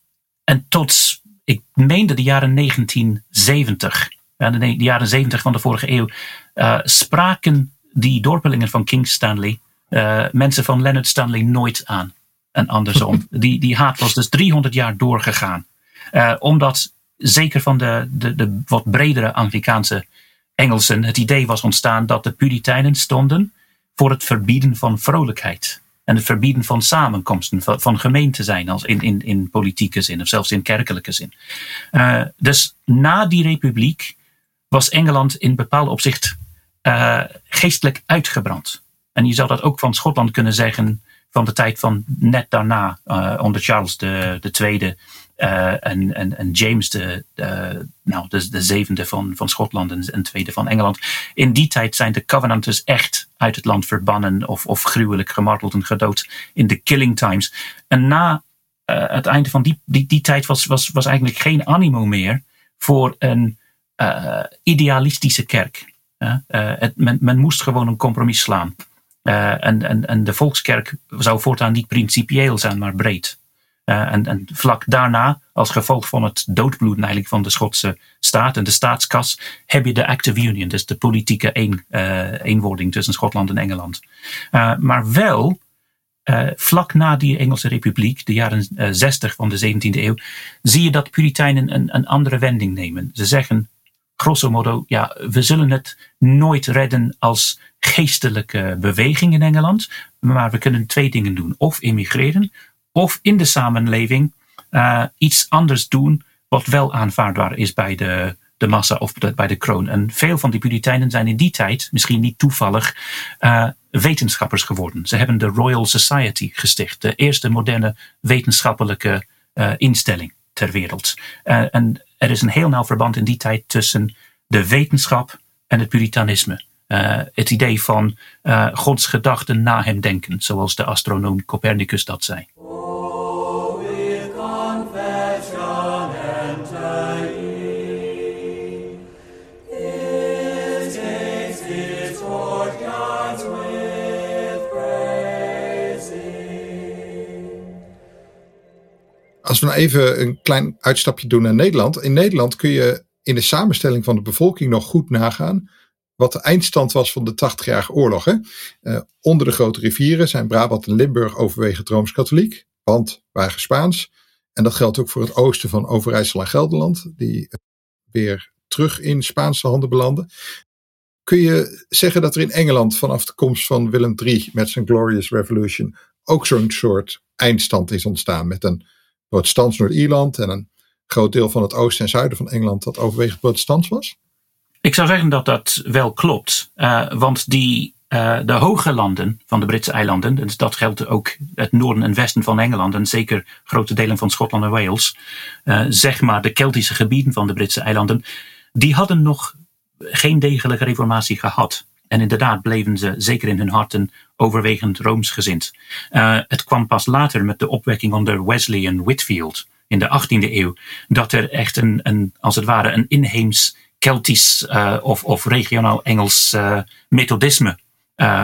en tot ik meende de jaren 1970, de, de jaren 70 van de vorige eeuw, uh, spraken die dorpelingen van King Stanley uh, mensen van Leonard Stanley nooit aan. En andersom. die, die haat was dus 300 jaar doorgegaan. Uh, omdat zeker van de, de, de wat bredere Anglikaanse Engelsen het idee was ontstaan dat de Puritijnen stonden voor het verbieden van vrolijkheid en het verbieden van samenkomsten, van, gemeente zijn, als in, in, in politieke zin of zelfs in kerkelijke zin. Uh, dus na die republiek was Engeland in bepaald opzicht uh, geestelijk uitgebrand. En je zou dat ook van Schotland kunnen zeggen van de tijd van net daarna, uh, onder Charles de, de Tweede uh, en, en, en James de, de, nou, de, de zevende van, van Schotland en, en tweede van Engeland. In die tijd zijn de Covenanters echt uit het land verbannen of, of gruwelijk gemarteld en gedood in de Killing Times. En na uh, het einde van die, die, die tijd was, was, was eigenlijk geen animo meer voor een uh, idealistische kerk. Het, men, men moest gewoon een compromis slaan. en, en, en de volkskerk zou voortaan niet principieel zijn, maar breed. Uh, en, en, vlak daarna, als gevolg van het doodbloeden eigenlijk van de Schotse staat en de staatskas, heb je de Act of Union, dus de politieke een, uh, eenwording tussen Schotland en Engeland. Uh, maar wel, vlak na die Engelse Republiek, de jaren 60 van de 17e eeuw, zie je dat Puritijnen een, een andere wending nemen. Ze zeggen, grosso modo, ja, we zullen het nooit redden als geestelijke beweging in Engeland, maar we kunnen twee dingen doen. Of immigreren, of in de samenleving uh, iets anders doen wat wel aanvaardbaar is bij de, de massa of bij de kroon. En veel van die Puritijnen zijn in die tijd, misschien niet toevallig, uh, wetenschappers geworden. Ze hebben de Royal Society gesticht, de eerste moderne wetenschappelijke uh, instelling ter wereld. en er is een heel nauw verband in die tijd tussen de wetenschap en het Puritanisme. Uh, het idee van uh, Gods gedachten na hem denken, zoals de astronoom Copernicus dat zei. Als we nou even een klein uitstapje doen naar Nederland. In Nederland kun je in de samenstelling van de bevolking nog goed nagaan wat de eindstand was van de 80-jarige oorlog. Hè? Uh, onder de grote rivieren zijn Brabant en Limburg overwegend rooms-katholiek, want waren Spaans. En dat geldt ook voor het oosten van Overijssel en Gelderland, die weer terug in Spaanse handen belanden. Kun je zeggen dat er in Engeland vanaf de komst van Willem III met zijn Glorious Revolution ook zo'n soort eindstand is ontstaan met een protestants Noord-Ierland en een groot deel van het oosten en zuiden van Engeland dat overwegend protestants was? Ik zou zeggen dat dat wel klopt. Uh, want die de hoge landen van de Britse eilanden, dus dat geldt ook het noorden en westen van Engeland en zeker grote delen van Schotland en Wales, zeg maar de Keltische gebieden van de Britse eilanden, die hadden nog geen degelijke reformatie gehad. En inderdaad bleven ze zeker in hun harten overwegend roomsgezind. Uh, het kwam pas later met de opwekking onder Wesley en Whitfield in de 18e eeuw, dat er echt een, een als het ware, een inheems Keltisch uh, of, of regionaal Engels uh, methodisme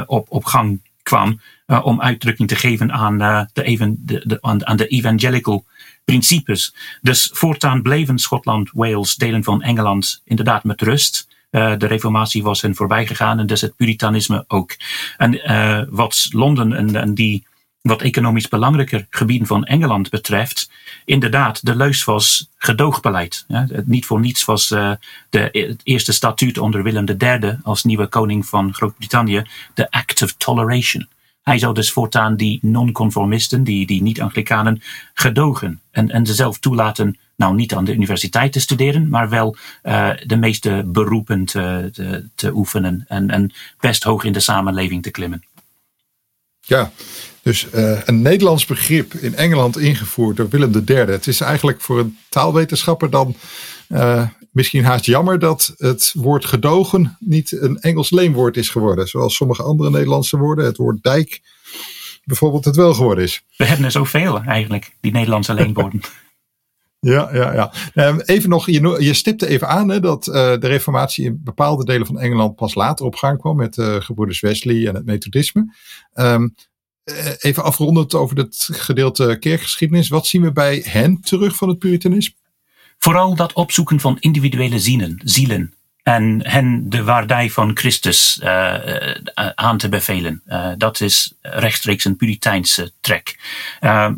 op, op gang kwam. om uitdrukking te geven aan, de, even, de, de, aan, aan de evangelical principes. Dus voortaan bleven Schotland, Wales, delen van Engeland inderdaad met rust. Uh, de reformatie was hen voorbij gegaan en dus het puritanisme ook. En uh, wat Londen en, en, die wat economisch belangrijker gebieden van Engeland betreft, inderdaad, de leus was gedoogbeleid. Ja, niet voor niets was uh, de, het eerste statuut onder Willem III als nieuwe koning van Groot-Brittannië de Act of Toleration. Hij zou dus voortaan die non-conformisten, die, die niet-Anglikanen, gedogen en, en ze zelf toelaten, nou niet aan de universiteit te studeren, maar wel uh, de meeste beroepen te, te, te oefenen en, en best hoog in de samenleving te klimmen. Ja, dus uh, een Nederlands begrip in Engeland ingevoerd door Willem III. Het is eigenlijk voor een taalwetenschapper dan uh, misschien haast jammer dat het woord gedogen niet een Engels leenwoord is geworden. Zoals sommige andere Nederlandse woorden, het woord dijk bijvoorbeeld, het wel geworden is. We hebben er zoveel eigenlijk, die Nederlandse leenwoorden. Ja, ja, ja. Ehm, even nog, je, stipte even aan hè, dat uh, de reformatie in bepaalde delen van Engeland pas later op gang kwam met uh, gebroeders Wesley en het methodisme. Um, even afrondend over het gedeelte kerkgeschiedenis. Wat zien we bij hen terug van het puritanisme? Vooral dat opzoeken van individuele zielen, zielen en hen de waardij van Christus aan te bevelen. Dat is rechtstreeks een Puriteinse trek. Uh,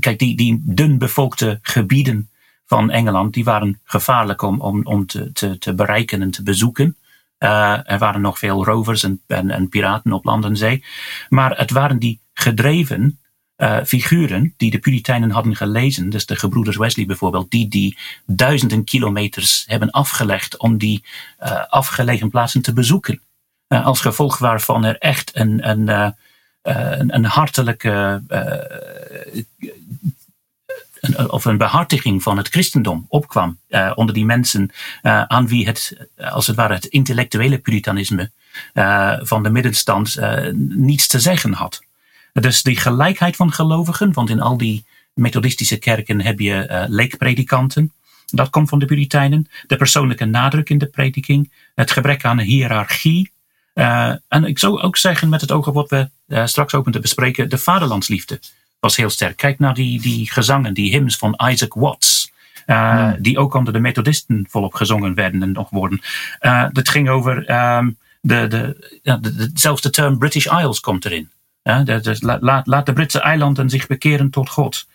kijk, die, die dun bevolkte gebieden van Engeland, die waren gevaarlijk om, om, te, te, bereiken en te bezoeken. er waren nog veel rovers en, en, en piraten op land en zee. Maar het waren die gedreven uh, figuren die de Puritijnen hadden gelezen, dus de gebroeders Wesley bijvoorbeeld, die die duizenden kilometers hebben afgelegd om die afgelegen plaatsen te bezoeken. Als gevolg waarvan er echt een, een, een, een hartelijke een, of een behartiging van het christendom opkwam onder die mensen aan wie het, als het ware, het intellectuele puritanisme van de middenstand niets te zeggen had. Dus die gelijkheid van gelovigen, want in al die methodistische kerken heb je leekpredikanten. Dat komt van de Puritijnen. De persoonlijke nadruk in de prediking. Het gebrek aan hiërarchie. En ik zou ook zeggen, met het oog op wat we uh, straks open te bespreken, de vaderlandsliefde was heel sterk. Kijk naar die, die gezangen, die hymns van Isaac Watts. Uh, hmm. Die ook onder de methodisten volop gezongen werden en nog worden. dat ging over um, de, de, de, de, zelfs de term British Isles komt erin. Laat, laat, de Britse eilanden zich bekeren tot God.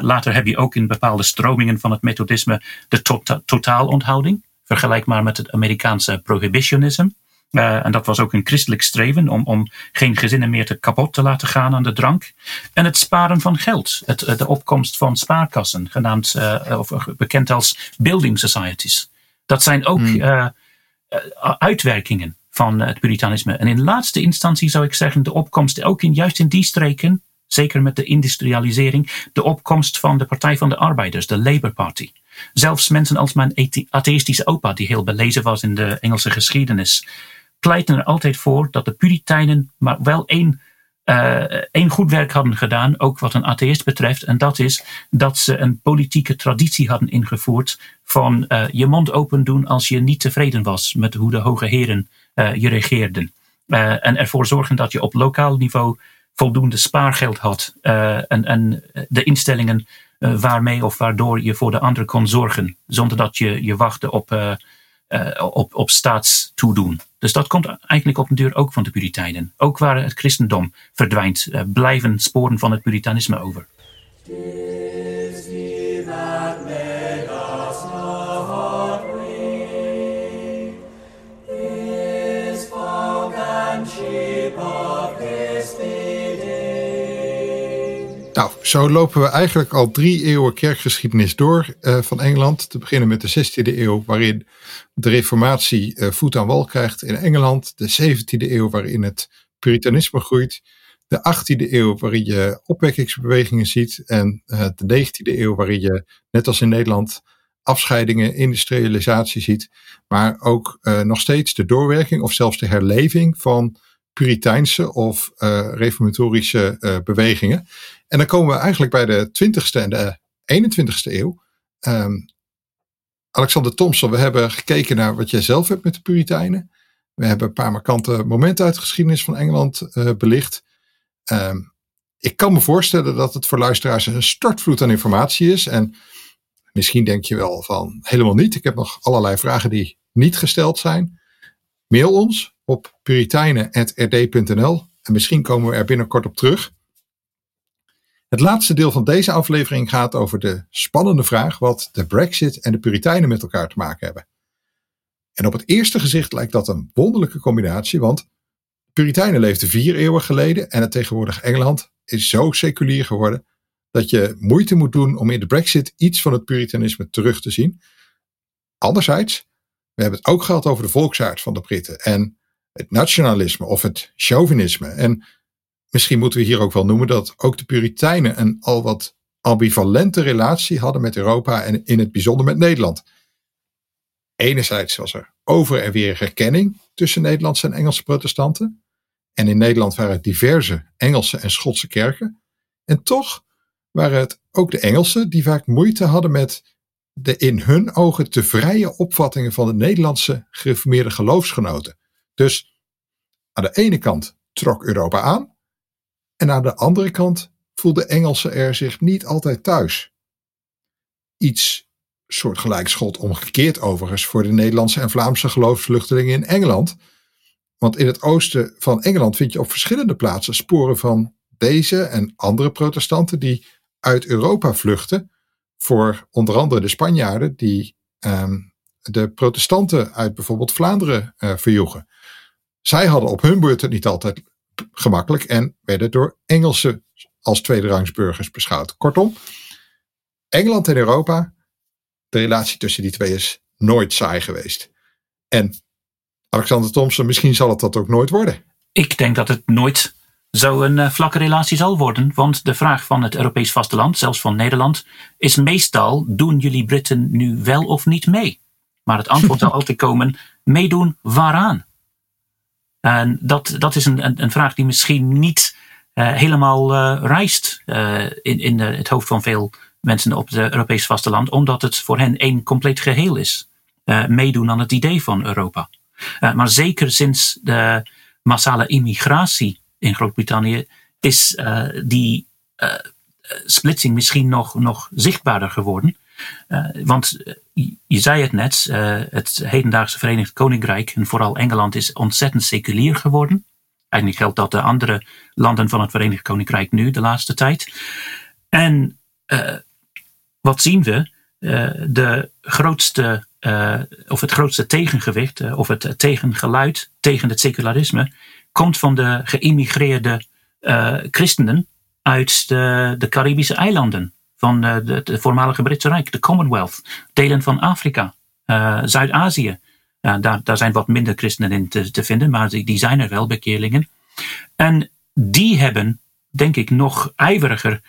Later heb je ook in bepaalde stromingen van het methodisme de to totaalonthouding. Vergelijk maar met het Amerikaanse prohibitionisme. Uh, en dat was ook een christelijk streven om, om geen gezinnen meer te kapot te laten gaan aan de drank. En het sparen van geld. Het, de opkomst van spaarkassen, genaamd, uh, of bekend als building societies. Dat zijn ook hmm. uitwerkingen van het puritanisme. En in laatste instantie zou ik zeggen de opkomst, ook in, juist in die streken, zeker met de industrialisering, de opkomst van de Partij van de Arbeiders, de Labour Party. Zelfs mensen als mijn atheïstische opa, die heel belezen was in de Engelse geschiedenis, pleiten er altijd voor dat de Puritijnen maar wel één uh, één goed werk hadden gedaan, ook wat een atheïst betreft. En dat is dat ze een politieke traditie hadden ingevoerd van uh, je mond open doen als je niet tevreden was met hoe de hoge heren uh, je regeerden. en ervoor zorgen dat je op lokaal niveau voldoende spaargeld had en, en de instellingen waarmee of waardoor je voor de ander kon zorgen, zonder dat je je wachtte op op, op staatstoedoen. Dus dat komt eigenlijk op een duur ook van de Puritijnen. Ook waar het christendom verdwijnt, uh, blijven sporen van het Puritanisme over. Nou, zo lopen we eigenlijk al drie eeuwen kerkgeschiedenis door uh, van Engeland. Te beginnen met de 16e eeuw, waarin de reformatie uh, voet aan wal krijgt in Engeland. De 17e eeuw, waarin het puritanisme groeit. De 18e eeuw, waarin je opwekkingsbewegingen ziet. En uh, de 19e eeuw, waarin je, net als in Nederland, afscheidingen, industrialisatie ziet. Maar ook nog steeds de doorwerking of zelfs de herleving van Puriteinse of uh, reformatorische uh, bewegingen. En dan komen we eigenlijk bij de 20ste en de 21ste eeuw. Um, Alexander Thompson, we hebben gekeken naar wat jij zelf hebt met de Puritijnen. We hebben een paar markante momenten uit de geschiedenis van Engeland uh, belicht. Um, ik kan me voorstellen dat het voor luisteraars een stortvloed aan informatie is. En misschien denk je wel van helemaal niet. Ik heb nog allerlei vragen die niet gesteld zijn. Mail ons op puriteinen.rd.nl en misschien komen we er binnenkort op terug. Het laatste deel van deze aflevering gaat over de spannende vraag wat de Brexit en de Puritijnen met elkaar te maken hebben. En op het eerste gezicht lijkt dat een wonderlijke combinatie, want Puritijnen leefden vier eeuwen geleden en het tegenwoordig Engeland is zo seculier geworden dat je moeite moet doen om in de Brexit iets van het Puritanisme terug te zien. Anderzijds, we hebben het ook gehad over de volksaard van de Britten en het nationalisme of het chauvinisme. En misschien moeten we hier ook wel noemen dat ook de Puritijnen een al wat ambivalente relatie hadden met Europa en in het bijzonder met Nederland. Enerzijds was er over en weer herkenning tussen Nederlandse en Engelse protestanten. En in Nederland waren het diverse Engelse en Schotse kerken. En toch waren het ook de Engelsen die vaak moeite hadden met de in hun ogen te vrije opvattingen van de Nederlandse gereformeerde geloofsgenoten. Dus aan de ene kant trok Europa aan en aan de andere kant voelden Engelsen er zich niet altijd thuis. Iets soortgelijks gold omgekeerd overigens voor de Nederlandse en Vlaamse geloofsvluchtelingen in Engeland. Want in het oosten van Engeland vind je op verschillende plaatsen sporen van deze en andere protestanten die uit Europa vluchten voor onder andere de Spanjaarden die ehm, de protestanten uit bijvoorbeeld Vlaanderen uh, verjoegen. Zij hadden op hun beurt het niet altijd gemakkelijk en werden door Engelsen als tweederangsburgers beschouwd. Kortom, Engeland en Europa, de relatie tussen die twee is nooit saai geweest. En Alexander Thompson, misschien zal het dat ook nooit worden. Ik denk dat het nooit zo een uh, vlakke relatie zal worden, want de vraag van het Europees vasteland, zelfs van Nederland, is meestal: doen jullie Britten nu wel of niet mee? Maar het antwoord zal altijd komen: meedoen waaraan? En dat, dat is een, een, vraag die misschien niet uh, helemaal uh, rijst uh, in, in het hoofd van veel mensen op het Europees vasteland, omdat het voor hen één compleet geheel is. meedoen aan het idee van Europa. maar zeker sinds de massale immigratie in Groot-Brittannië is die splitsing misschien nog, nog zichtbaarder geworden. Uh, want uh, je zei het net, uh, het hedendaagse Verenigd Koninkrijk en vooral Engeland is ontzettend seculier geworden. Eigenlijk geldt dat de andere landen van het Verenigd Koninkrijk nu de laatste tijd. En wat zien we? de grootste, of het grootste tegengewicht, of het tegengeluid tegen het secularisme, komt van de geïmmigreerde christenen uit de, de Caribische eilanden van de, het voormalige Britse Rijk, de Commonwealth, delen van Afrika, uh, Zuid-Azië. Daar, daar zijn wat minder christenen in te, te vinden, maar die, die zijn er wel, bekeerlingen. En die hebben, denk ik, nog ijveriger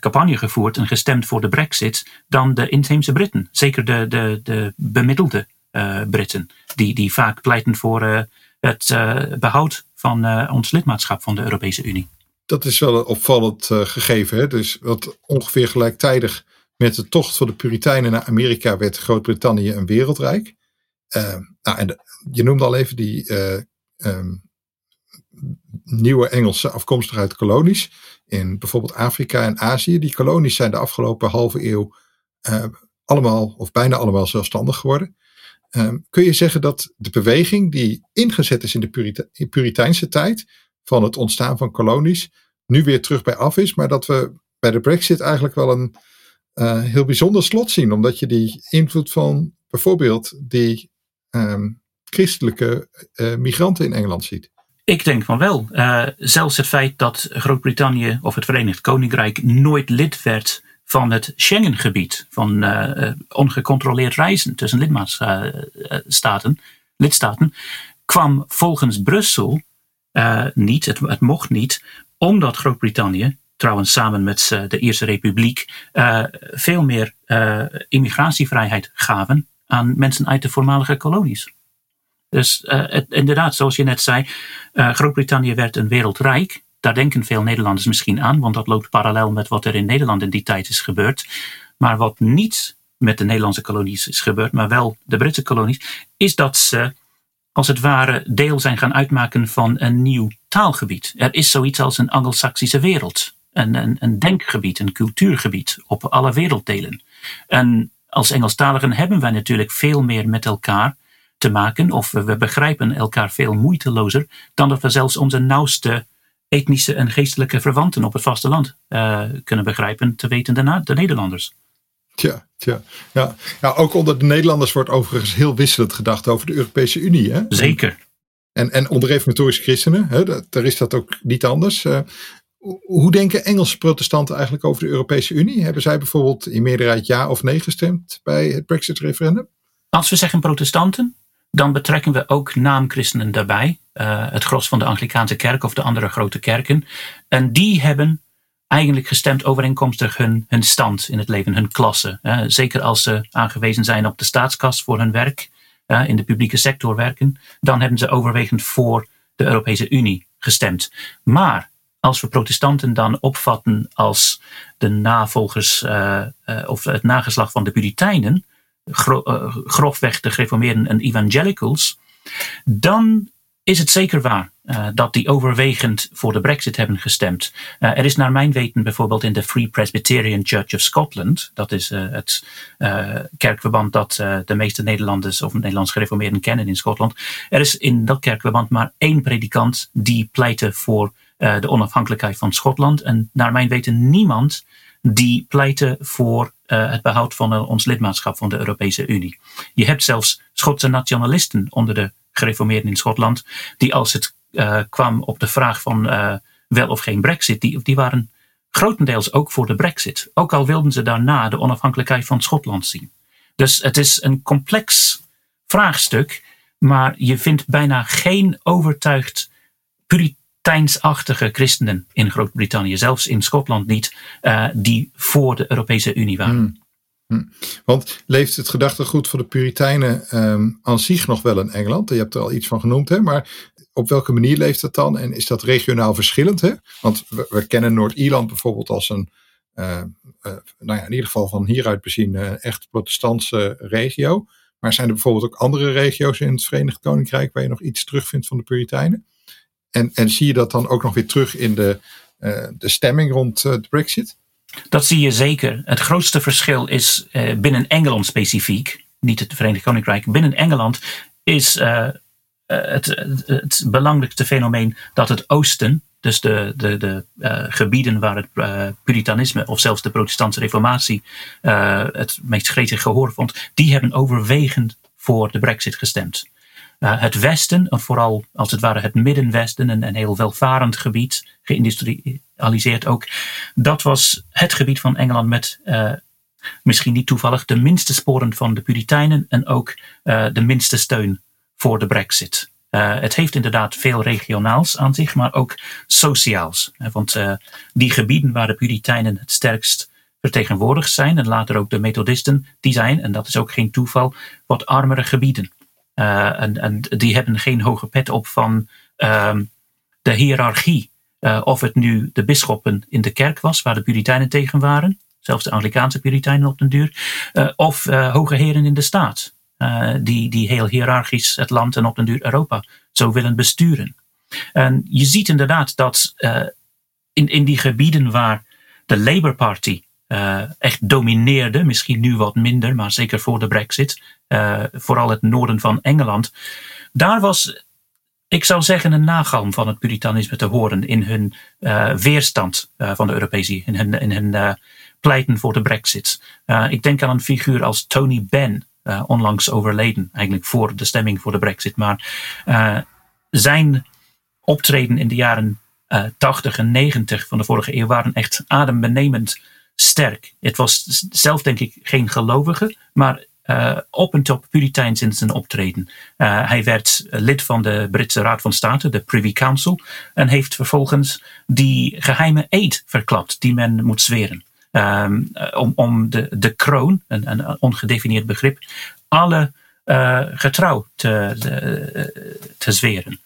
campagne gevoerd en gestemd voor de Brexit dan de inheemse Britten. Zeker de, de, de bemiddelde Britten, die, die vaak pleiten voor het behoud van ons lidmaatschap van de Europese Unie dat is wel een opvallend uh, gegeven. Hè? Dus wat ongeveer gelijktijdig met de tocht van de Puritijnen naar Amerika werd Groot-Brittannië een wereldrijk. Uh, nou, en je noemde al even die uh, um, nieuwe Engelse afkomstig uit kolonies. In bijvoorbeeld Afrika en Azië. Die kolonies zijn de afgelopen halve eeuw allemaal of bijna allemaal zelfstandig geworden. Um, kun je zeggen dat de beweging die ingezet is in de Purite Puriteinse tijd van het ontstaan van kolonies nu weer terug bij af is. Maar dat we bij de Brexit eigenlijk wel een uh, heel bijzonder slot zien. Omdat je die invloed van bijvoorbeeld die um, christelijke uh, migranten in Engeland ziet. Ik denk van wel. Uh, zelfs het feit dat Groot-Brittannië of het Verenigd Koninkrijk nooit lid werd van het Schengengebied, van ongecontroleerd reizen tussen lidmaatstaten, lidstaten, kwam volgens Brussel niet, het, mocht niet, omdat Groot-Brittannië, trouwens samen met de Ierse Republiek, veel meer immigratievrijheid gaven aan mensen uit de voormalige kolonies. Dus het, inderdaad, zoals je net zei, Groot-Brittannië werd een wereldrijk. Daar denken veel Nederlanders misschien aan, want dat loopt parallel met wat er in Nederland in die tijd is gebeurd. Maar wat niet met de Nederlandse kolonies is gebeurd, maar wel de Britse kolonies, is dat ze als het ware deel zijn gaan uitmaken van een nieuw taalgebied. Er is zoiets als een Anglo-Saxische wereld. Een, een, denkgebied, een cultuurgebied op alle werelddelen. En als Engelstaligen hebben wij natuurlijk veel meer met elkaar te maken, of we, begrijpen elkaar veel moeitelozer dan dat we zelfs onze nauwste etnische en geestelijke verwanten op het vasteland uh, kunnen begrijpen, te weten de Nederlanders. Tja, tja. Ja. ja, ook onder de Nederlanders wordt overigens heel wisselend gedacht over de Europese Unie. Hè? Zeker. En, en onder reformatorische christenen, hè, daar is dat ook niet anders. Uh, hoe denken Engelse protestanten eigenlijk over de Europese Unie? Hebben zij bijvoorbeeld in meerderheid ja of nee gestemd bij het Brexit-referendum? Als we zeggen protestanten, dan betrekken we ook naamchristenen daarbij. Uh, het gros van de Anglikaanse kerk of de andere grote kerken. En die hebben eigenlijk gestemd overeenkomstig hun, hun stand in het leven, hun klasse. Uh, zeker als ze aangewezen zijn op de staatskas voor hun werk, uh, in de publieke sector werken, dan hebben ze overwegend voor de Europese Unie gestemd. Maar als we protestanten dan opvatten als de navolgers of het nageslag van de Puritijnen, gro grofweg de gereformeerden en evangelicals, dan is het zeker waar uh, dat die overwegend voor de Brexit hebben gestemd. Uh, er is naar mijn weten bijvoorbeeld in de Free Presbyterian Church of Scotland, dat is het kerkverband dat de meeste Nederlanders of Nederlands gereformeerden kennen in Schotland. Er is in dat kerkverband maar één predikant die pleitte voor de onafhankelijkheid van Schotland. En naar mijn weten niemand die pleiten voor het behoud van ons lidmaatschap van de Europese Unie. Je hebt zelfs Schotse nationalisten onder de gereformeerden in Schotland, die als het uh, kwam op de vraag van wel of geen brexit, die, die waren grotendeels ook voor de brexit. Ook al wilden ze daarna de onafhankelijkheid van Schotland zien. Dus het is een complex vraagstuk, maar je vindt bijna geen overtuigd Latijnsachtige christenen in Groot-Brittannië, zelfs in Schotland niet, uh, die voor de Europese Unie waren. Hmm. Hmm. Want leeft het gedachtegoed van de Puritijnen um, aan zich nog wel in Engeland? Je hebt er al iets van genoemd, hè? maar op welke manier leeft dat dan? En is dat regionaal verschillend? Hè? Want we, kennen Noord-Ierland bijvoorbeeld als een, uh, nou ja, in ieder geval van hieruit bezien, uh, echt protestantse regio. Maar zijn er bijvoorbeeld ook andere regio's in het Verenigd Koninkrijk waar je nog iets terugvindt van de Puritijnen? En, en zie je dat dan ook nog weer terug in de, uh, de stemming rond de Brexit? Dat zie je zeker. Het grootste verschil is uh, binnen Engeland specifiek, niet het Verenigd Koninkrijk. Binnen Engeland is het, het belangrijkste fenomeen dat het oosten, dus de, de, de gebieden waar het Puritanisme of zelfs de protestantse reformatie het meest gretig gehoor vond, die hebben overwegend voor de Brexit gestemd. Uh, het Westen, vooral als het ware het Middenwesten, een, een heel welvarend gebied, geïndustrialiseerd ook, dat was het gebied van Engeland met uh, misschien niet toevallig de minste sporen van de Puritijnen en ook uh, de minste steun voor de Brexit. het heeft inderdaad veel regionaals aan zich, maar ook sociaals. want die gebieden waar de Puritijnen het sterkst vertegenwoordigd zijn, en later ook de Methodisten, die zijn, en dat is ook geen toeval, wat armere gebieden. Uh, en, en, die hebben geen hoge pet op van um, de hiërarchie. Uh, of het nu de bisschoppen in de kerk was, waar de Puritijnen tegen waren, zelfs de Anglikaanse Puritijnen op den duur, uh, of hoge heren in de staat, die, die heel hiërarchisch het land en op den duur Europa zo willen besturen. En je ziet inderdaad dat in, in die gebieden waar de Labour Party uh, echt domineerde. Misschien nu wat minder, maar zeker voor de Brexit. Uh, vooral het noorden van Engeland. Daar was, ik zou zeggen, een nagalm van het Puritanisme te horen in hun uh, weerstand van de Europese, in hun, in hun pleiten voor de Brexit. ik denk aan een figuur als Tony Benn, onlangs overleden, eigenlijk voor de stemming voor de Brexit. Maar zijn optreden in de jaren 80 en 90 van de vorige eeuw waren echt adembenemend sterk. Het was zelf denk ik geen gelovige, maar uh, op en top puriteins in zijn optreden. Uh, hij werd lid van de Britse Raad van State, de Privy Council, en heeft vervolgens die geheime eed verklapt die men moet zweren. Um, om, de, de kroon, een, een ongedefinieerd begrip, alle getrouw te, te zweren.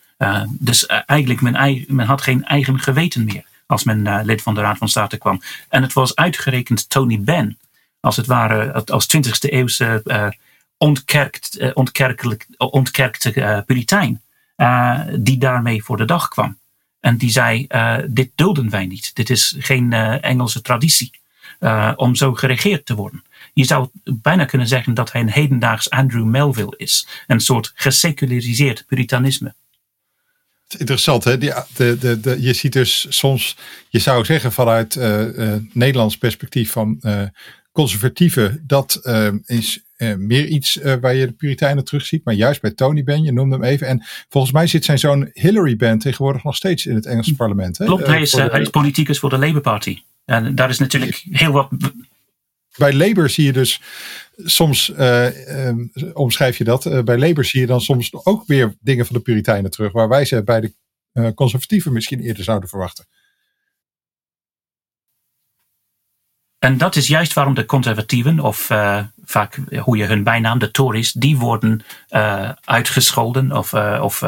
dus eigenlijk, men, men had geen eigen geweten meer als men lid van de Raad van State kwam. En het was uitgerekend Tony Benn, als het ware als 20e eeuwse uh, ontkerkt, uh, ontkerkelijk, ontkerkte puritein, die daarmee voor de dag kwam. En die zei, dit dulden wij niet. Dit is geen Engelse traditie om zo geregeerd te worden. Je zou bijna kunnen zeggen dat hij een hedendaags Andrew Melville is. Een soort geseculariseerd puritanisme. Interessant, hè? Die, de, de, de, je ziet dus soms, je zou zeggen vanuit Nederlands perspectief van conservatieve, dat uh, is uh, meer iets uh, waar je de Puritijnen terugziet. Maar juist bij Tony Benn, je noemde hem even. En volgens mij zit zijn zoon Hillary Benn tegenwoordig nog steeds in het Engelse parlement. Hè? Klopt, hij is, hij is politicus voor de Labour Party. En daar is natuurlijk heel wat... Bij Labour zie je dus soms, um, omschrijf je dat, bij Labour zie je dan soms ook weer dingen van de Puritijnen terug. Waar wij ze bij de conservatieven misschien eerder zouden verwachten. En dat is juist waarom de conservatieven, of uh, vaak hoe je hun bijnaam, de Tories, die worden uh, uitgescholden of, uh, of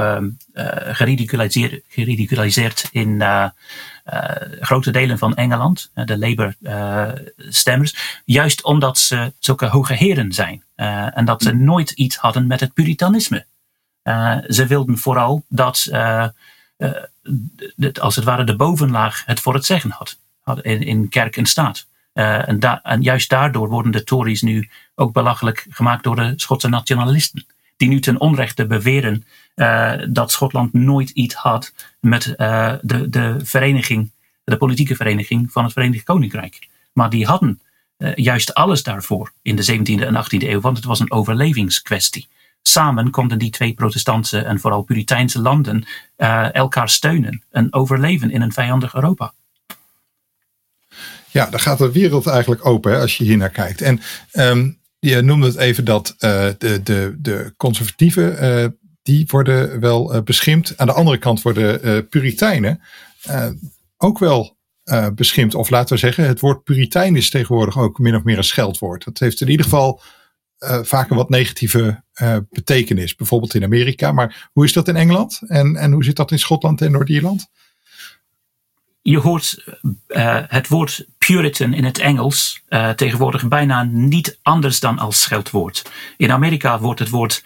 geridiculiseerd, geridiculiseerd in grote delen van Engeland, de Labour-stemmers. juist omdat ze zulke hoge heren zijn en dat ze nooit iets hadden met het puritanisme. ze wilden vooral dat, als het ware, de bovenlaag het voor het zeggen had, had in, in kerk en staat. Uh, en, da en, juist daardoor worden de Tories nu ook belachelijk gemaakt door de Schotse nationalisten. Die nu ten onrechte beweren uh, dat Schotland nooit iets had met uh, de, de vereniging, de politieke vereniging van het Verenigd Koninkrijk. Maar die hadden juist alles daarvoor in de 17e en 18e eeuw, want het was een overlevingskwestie. Samen konden die twee protestantse en vooral Puriteinse landen elkaar steunen en overleven in een vijandig Europa. Ja, dan gaat de wereld eigenlijk open als je hier naar kijkt. En um, je noemde het even dat de, de, de conservatieven, uh, die worden wel uh, beschimpt. Aan de andere kant worden Puritijnen ook wel beschimpt. Of laten we zeggen, het woord Puritein is tegenwoordig ook min of meer een scheldwoord. Dat heeft in ieder geval vaak een wat negatieve betekenis. Bijvoorbeeld in Amerika. Maar hoe is dat in Engeland? En, en hoe zit dat in Schotland en Noord-Ierland? je hoort uh, het woord Puritan in het Engels uh, tegenwoordig bijna niet anders dan als scheldwoord. In Amerika wordt het woord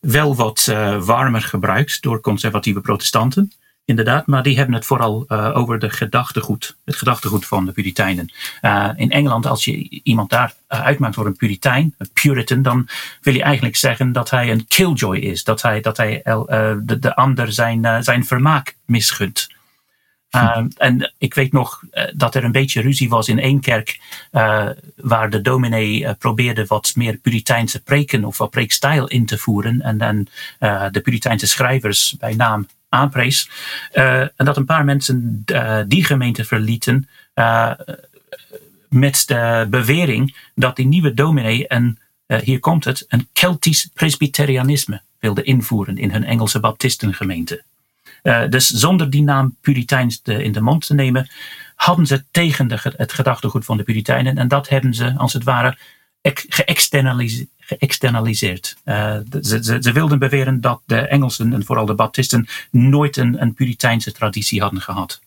wel wat uh, warmer gebruikt door conservatieve protestanten, inderdaad, maar die hebben het vooral over de gedachtegoed, het gedachtegoed van de Puritijnen. in Engeland, als je iemand daar uitmaakt voor een Puritijn, een Puritan, dan wil je eigenlijk zeggen dat hij een killjoy is, dat hij, dat hij de, de ander zijn, zijn vermaak misgunt. Uh, en ik weet nog uh, dat er een beetje ruzie was in één kerk, uh, waar de dominee probeerde wat meer Puriteinse preken of wat preekstijl in te voeren. En dan de Puriteinse schrijvers bij naam aanprees. en dat een paar mensen die gemeente verlieten met de bewering dat die nieuwe dominee een, hier komt het, een Keltisch presbyterianisme wilde invoeren in hun Engelse baptistengemeente. Uh, dus zonder die naam Puriteins in de mond te nemen, hadden ze tegen de, het gedachtegoed van de Puritijnen. En dat hebben ze als het ware geëxternaliseerd. Uh, ze, ze, ze, wilden beweren dat de Engelsen en vooral de Baptisten nooit een, een Puriteinse traditie hadden gehad.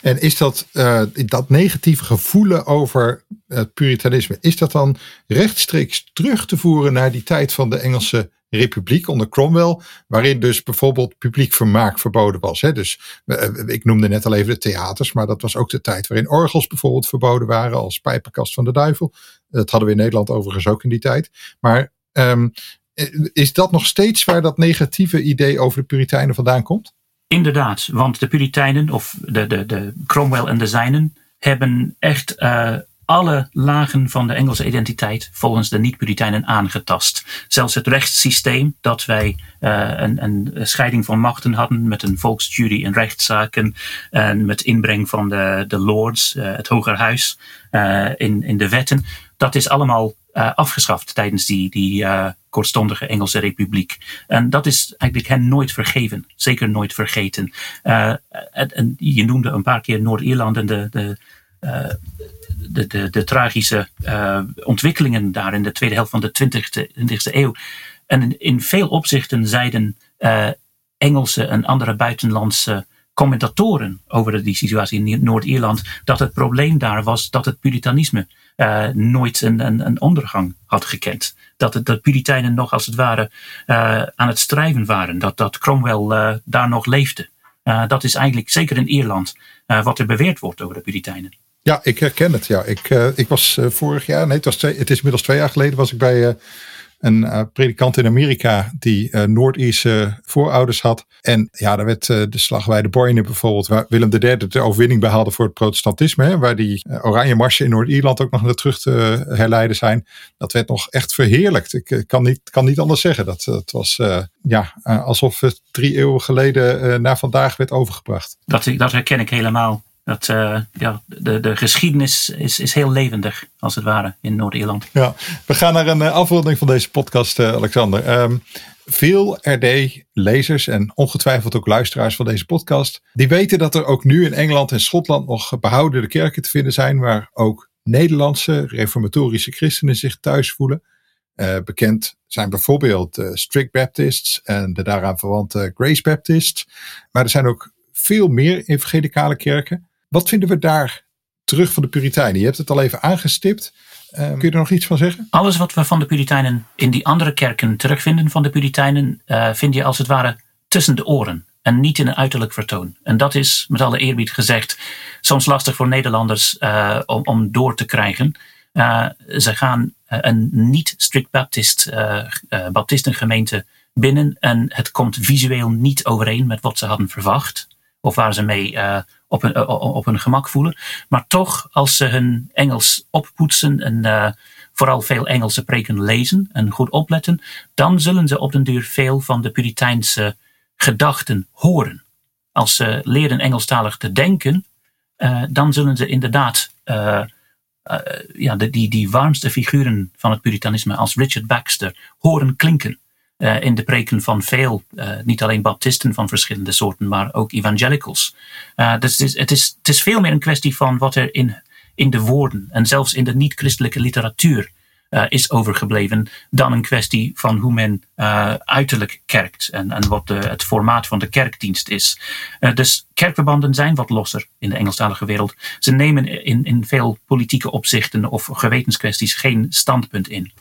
En is dat, dat negatieve gevoelen over het Puritanisme, is dat dan rechtstreeks terug te voeren naar die tijd van de Engelse republiek onder Cromwell, waarin dus bijvoorbeeld publiek vermaak verboden was. Hè? Dus eh, ik noemde net al even de theaters, maar dat was ook de tijd waarin orgels bijvoorbeeld verboden waren als pijpenkast van de duivel. Dat hadden we in Nederland overigens ook in die tijd. Maar um, is dat nog steeds waar dat negatieve idee over de Puritijnen vandaan komt? Inderdaad, want de Puritijnen of de, de, de Cromwell en de zijnen hebben echt alle lagen van de Engelse identiteit volgens de niet-Puritijnen aangetast. Zelfs het rechtssysteem, dat wij uh, een, een, scheiding van machten hadden met een volksjury in rechtszaken en met inbreng van de, de lords, uh, het hogerhuis, uh, in, in de wetten, dat is allemaal afgeschaft tijdens die, die kortstondige Engelse Republiek. En dat is eigenlijk hen nooit vergeven, zeker nooit vergeten. en, en je noemde een paar keer Noord-Ierland en de, de de, de, de tragische uh, ontwikkelingen daar in de tweede helft van de 20e, 20e eeuw. En in, veel opzichten zeiden uh, Engelse en andere buitenlandse commentatoren over die situatie in Noord-Ierland dat het probleem daar was dat het puritanisme nooit een, een, een, ondergang had gekend. Dat de Puritijnen nog als het ware aan het strijven waren. Dat, dat Cromwell daar nog leefde. dat is eigenlijk zeker in Ierland wat er beweerd wordt over de Puritijnen. Ja, ik herken het. Ja, ik, uh, ik was uh, vorig jaar, nee, het, was twee, het is inmiddels twee jaar geleden, was ik bij uh, een predikant in Amerika die Noord-Ierse voorouders had. En ja, daar werd de slag bij de Boyne bijvoorbeeld, waar Willem III de overwinning behaalde voor het protestantisme, hè, waar die oranje marsen in Noord-Ierland ook nog naar terug te herleiden zijn. Dat werd nog echt verheerlijkt. Ik kan, niet, kan niet anders zeggen. Dat, dat was ja, alsof het drie eeuwen geleden naar vandaag werd overgebracht. Dat, dat herken ik helemaal. Dat, uh, ja, de, de geschiedenis is, is heel levendig, als het ware, in Noord-Ierland. Ja, we gaan naar een uh, afronding van deze podcast, uh, Alexander. Um, veel RD-lezers en ongetwijfeld ook luisteraars van deze podcast, die weten dat er ook nu in Engeland en Schotland nog behoudende kerken te vinden zijn, waar ook Nederlandse reformatorische christenen zich thuis voelen. bekend zijn bijvoorbeeld de Strict Baptists en de daaraan verwante Grace Baptists. Maar er zijn ook veel meer evangelicale kerken. Wat vinden we daar terug van de Puritijnen? Je hebt het al even aangestipt. Um, kun je er nog iets van zeggen? Alles wat we van de Puritijnen in die andere kerken terugvinden van de Puritijnen, uh, vind je als het ware tussen de oren en niet in een uiterlijk vertoon. En dat is, met alle eerbied gezegd, soms lastig voor Nederlanders uh, om, om, door te krijgen. Ze gaan een niet-strict Baptist, Baptistengemeente binnen en het komt visueel niet overeen met wat ze hadden verwacht of waar ze mee uh, op, hun, uh, op hun gemak voelen. Maar toch, als ze hun Engels oppoetsen en uh, vooral veel Engelse preken lezen en goed opletten, dan zullen ze op den duur veel van de Puriteinse gedachten horen. Als ze leren Engelstalig te denken, dan zullen ze inderdaad ja, de, die, die warmste figuren van het Puritanisme als Richard Baxter horen klinken. Uh, in de preken van veel, uh, niet alleen baptisten van verschillende soorten, maar ook evangelicals. Uh, dus het is, het, is, het is veel meer een kwestie van wat er in, in de woorden en zelfs in de niet-christelijke literatuur is overgebleven, dan een kwestie van hoe men uiterlijk kerkt en, en wat de, het formaat van de kerkdienst is. dus kerkverbanden zijn wat losser in de Engelstalige wereld. Ze nemen in, in veel politieke opzichten of gewetenskwesties geen standpunt in.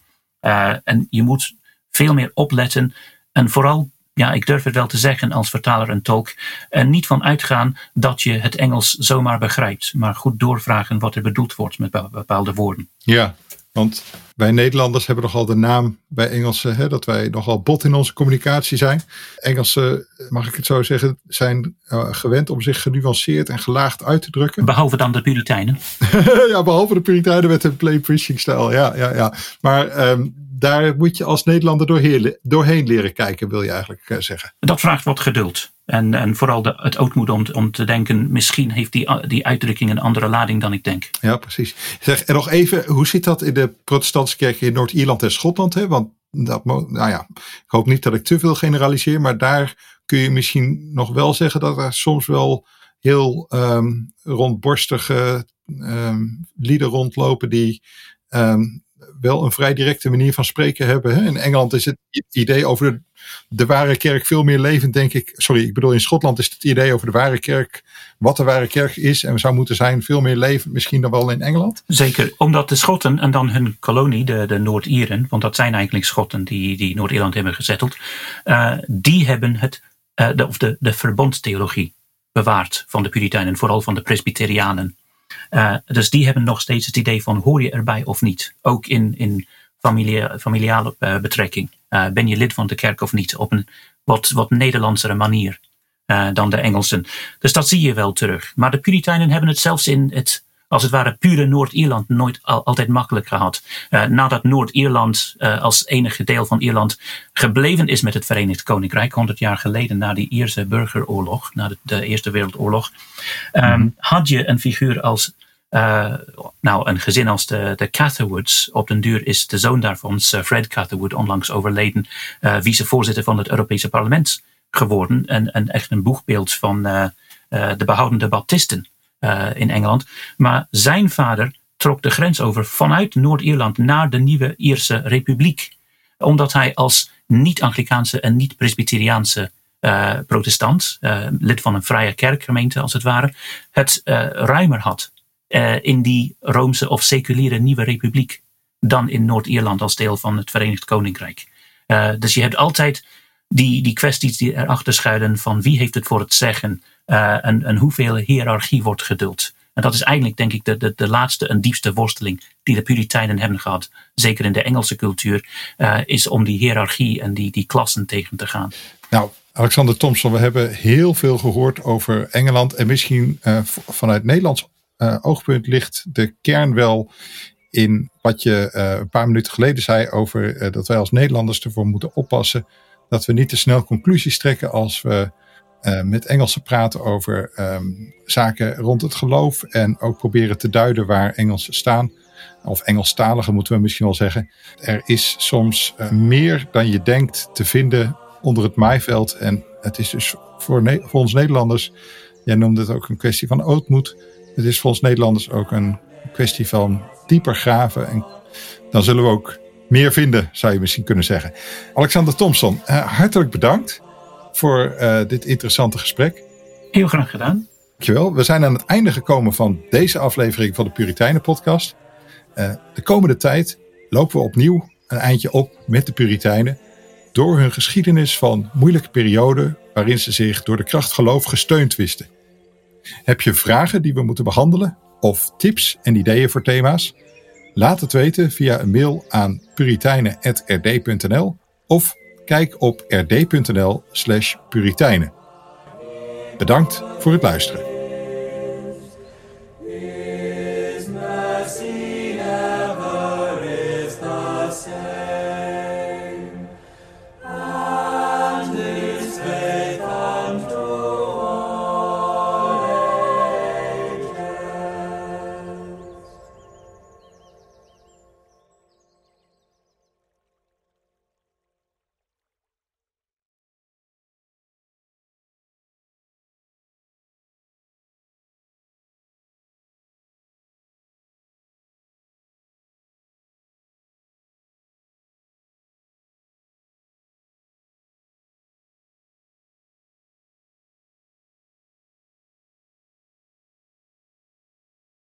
en je moet veel meer opletten en vooral ja, ik durf het wel te zeggen als vertaler en tolk, en niet van uitgaan dat je het Engels zomaar begrijpt, maar goed doorvragen wat er bedoeld wordt met bepaalde woorden. Ja, want wij Nederlanders hebben nogal de naam bij Engelsen hè, dat wij nogal bot in onze communicatie zijn. Engelsen, mag ik het zo zeggen, zijn uh, gewend om zich genuanceerd en gelaagd uit te drukken. Behalve dan de Puritijnen. ja, behalve de Puritijnen met een play preaching stijl. Ja, ja, ja. Maar um, daar moet je als Nederlander doorheen, doorheen leren kijken, wil je eigenlijk uh, zeggen. Dat vraagt wat geduld. En, en vooral de, het ootmoed om, om te denken, misschien heeft die, die uitdrukking een andere lading dan ik denk. Ja, precies. Zeg, en nog even, hoe zit dat in de protestantse kerk in Noord-Ierland en Schotland? Hè? Want dat, nou ja, ik hoop niet dat ik te veel generaliseer, maar daar kun je misschien nog wel zeggen dat er soms wel heel um, rondborstige um, lieden rondlopen die um, wel een vrij directe manier van spreken hebben. Hè? In Engeland is het idee over de, de, ware kerk veel meer levend, denk ik. Sorry, ik bedoel, in Schotland is het idee over de ware kerk, wat de ware kerk is en zou moeten zijn, veel meer levend misschien dan wel in Engeland. Zeker, omdat de Schotten en dan hun kolonie, de, de Noord-Ieren, want dat zijn eigenlijk Schotten die, die Noord-Ierland hebben gezetteld, uh, die hebben het, uh, de, of de, de verbondstheologie bewaard van de Puritijnen, vooral van de Presbyterianen. Uh, dus die hebben nog steeds het idee van hoor je erbij of niet. Ook in, in familie, familiale uh, betrekking. Uh, ben je lid van de kerk of niet? Op een wat, wat Nederlandsere manier dan de Engelsen. Dus dat zie je wel terug. Maar de Puritijnen hebben het zelfs in het als het ware pure Noord-Ierland nooit altijd makkelijk gehad. Uh, nadat Noord-Ierland uh, als enige deel van Ierland gebleven is met het Verenigd Koninkrijk, 100 jaar geleden na die Ierse burgeroorlog, na de, de Eerste Wereldoorlog, um, mm. had je een figuur als uh, nou, een gezin als de, de Catherwoods. Op den duur is de zoon daarvan, Sir Fred Catherwood, onlangs overleden, uh, vicevoorzitter van het Europese parlement geworden. En, en echt een boegbeeld van uh, de behoudende Baptisten in Engeland. Maar zijn vader trok de grens over vanuit Noord-Ierland naar de nieuwe Ierse Republiek. Omdat hij als niet-Anglikaanse en niet-Presbyteriaanse protestant, lid van een vrije kerkgemeente als het ware, het ruimer had in die Roomse of seculiere nieuwe republiek dan in Noord-Ierland als deel van het Verenigd Koninkrijk. Dus je hebt altijd die, die kwesties die erachter schuilen van wie heeft het voor het zeggen uh, en, en hoeveel hiërarchie wordt geduld. En dat is eigenlijk, denk ik, de, de, de laatste en diepste worsteling die de Puritijnen hebben gehad, zeker in de Engelse cultuur, uh, is om die hiërarchie en die, die klassen tegen te gaan. Nou, Alexander Thompson, we hebben heel veel gehoord over Engeland en misschien uh, vanuit Nederlands oogpunt ligt de kern wel in wat je een paar minuten geleden zei over dat wij als Nederlanders ervoor moeten oppassen dat we niet te snel conclusies trekken als we met Engelsen praten over um, zaken rond het geloof en ook proberen te duiden waar Engelsen staan. Of Engelstaligen moeten we misschien wel zeggen. Er is soms meer dan je denkt te vinden onder het maaiveld. En het is dus voor, voor ons Nederlanders, jij noemde het ook een kwestie van ootmoed het is voor ons Nederlanders ook een kwestie van dieper graven. En dan zullen we ook meer vinden, zou je misschien kunnen zeggen. Alexander Thompson, uh, hartelijk bedankt voor uh, dit interessante gesprek. Heel graag gedaan. Dankjewel. We zijn aan het einde gekomen van deze aflevering van de Puritijnen podcast. Uh, de komende tijd lopen we opnieuw een eindje op met de Puritijnen. Door hun geschiedenis van moeilijke perioden waarin ze zich door de kracht geloof gesteund wisten. Heb je vragen die we moeten behandelen of tips en ideeën voor thema's? Laat het weten via een mail aan puritijnen.rd.nl of kijk op rd.nl/puritijnen. Bedankt voor het luisteren.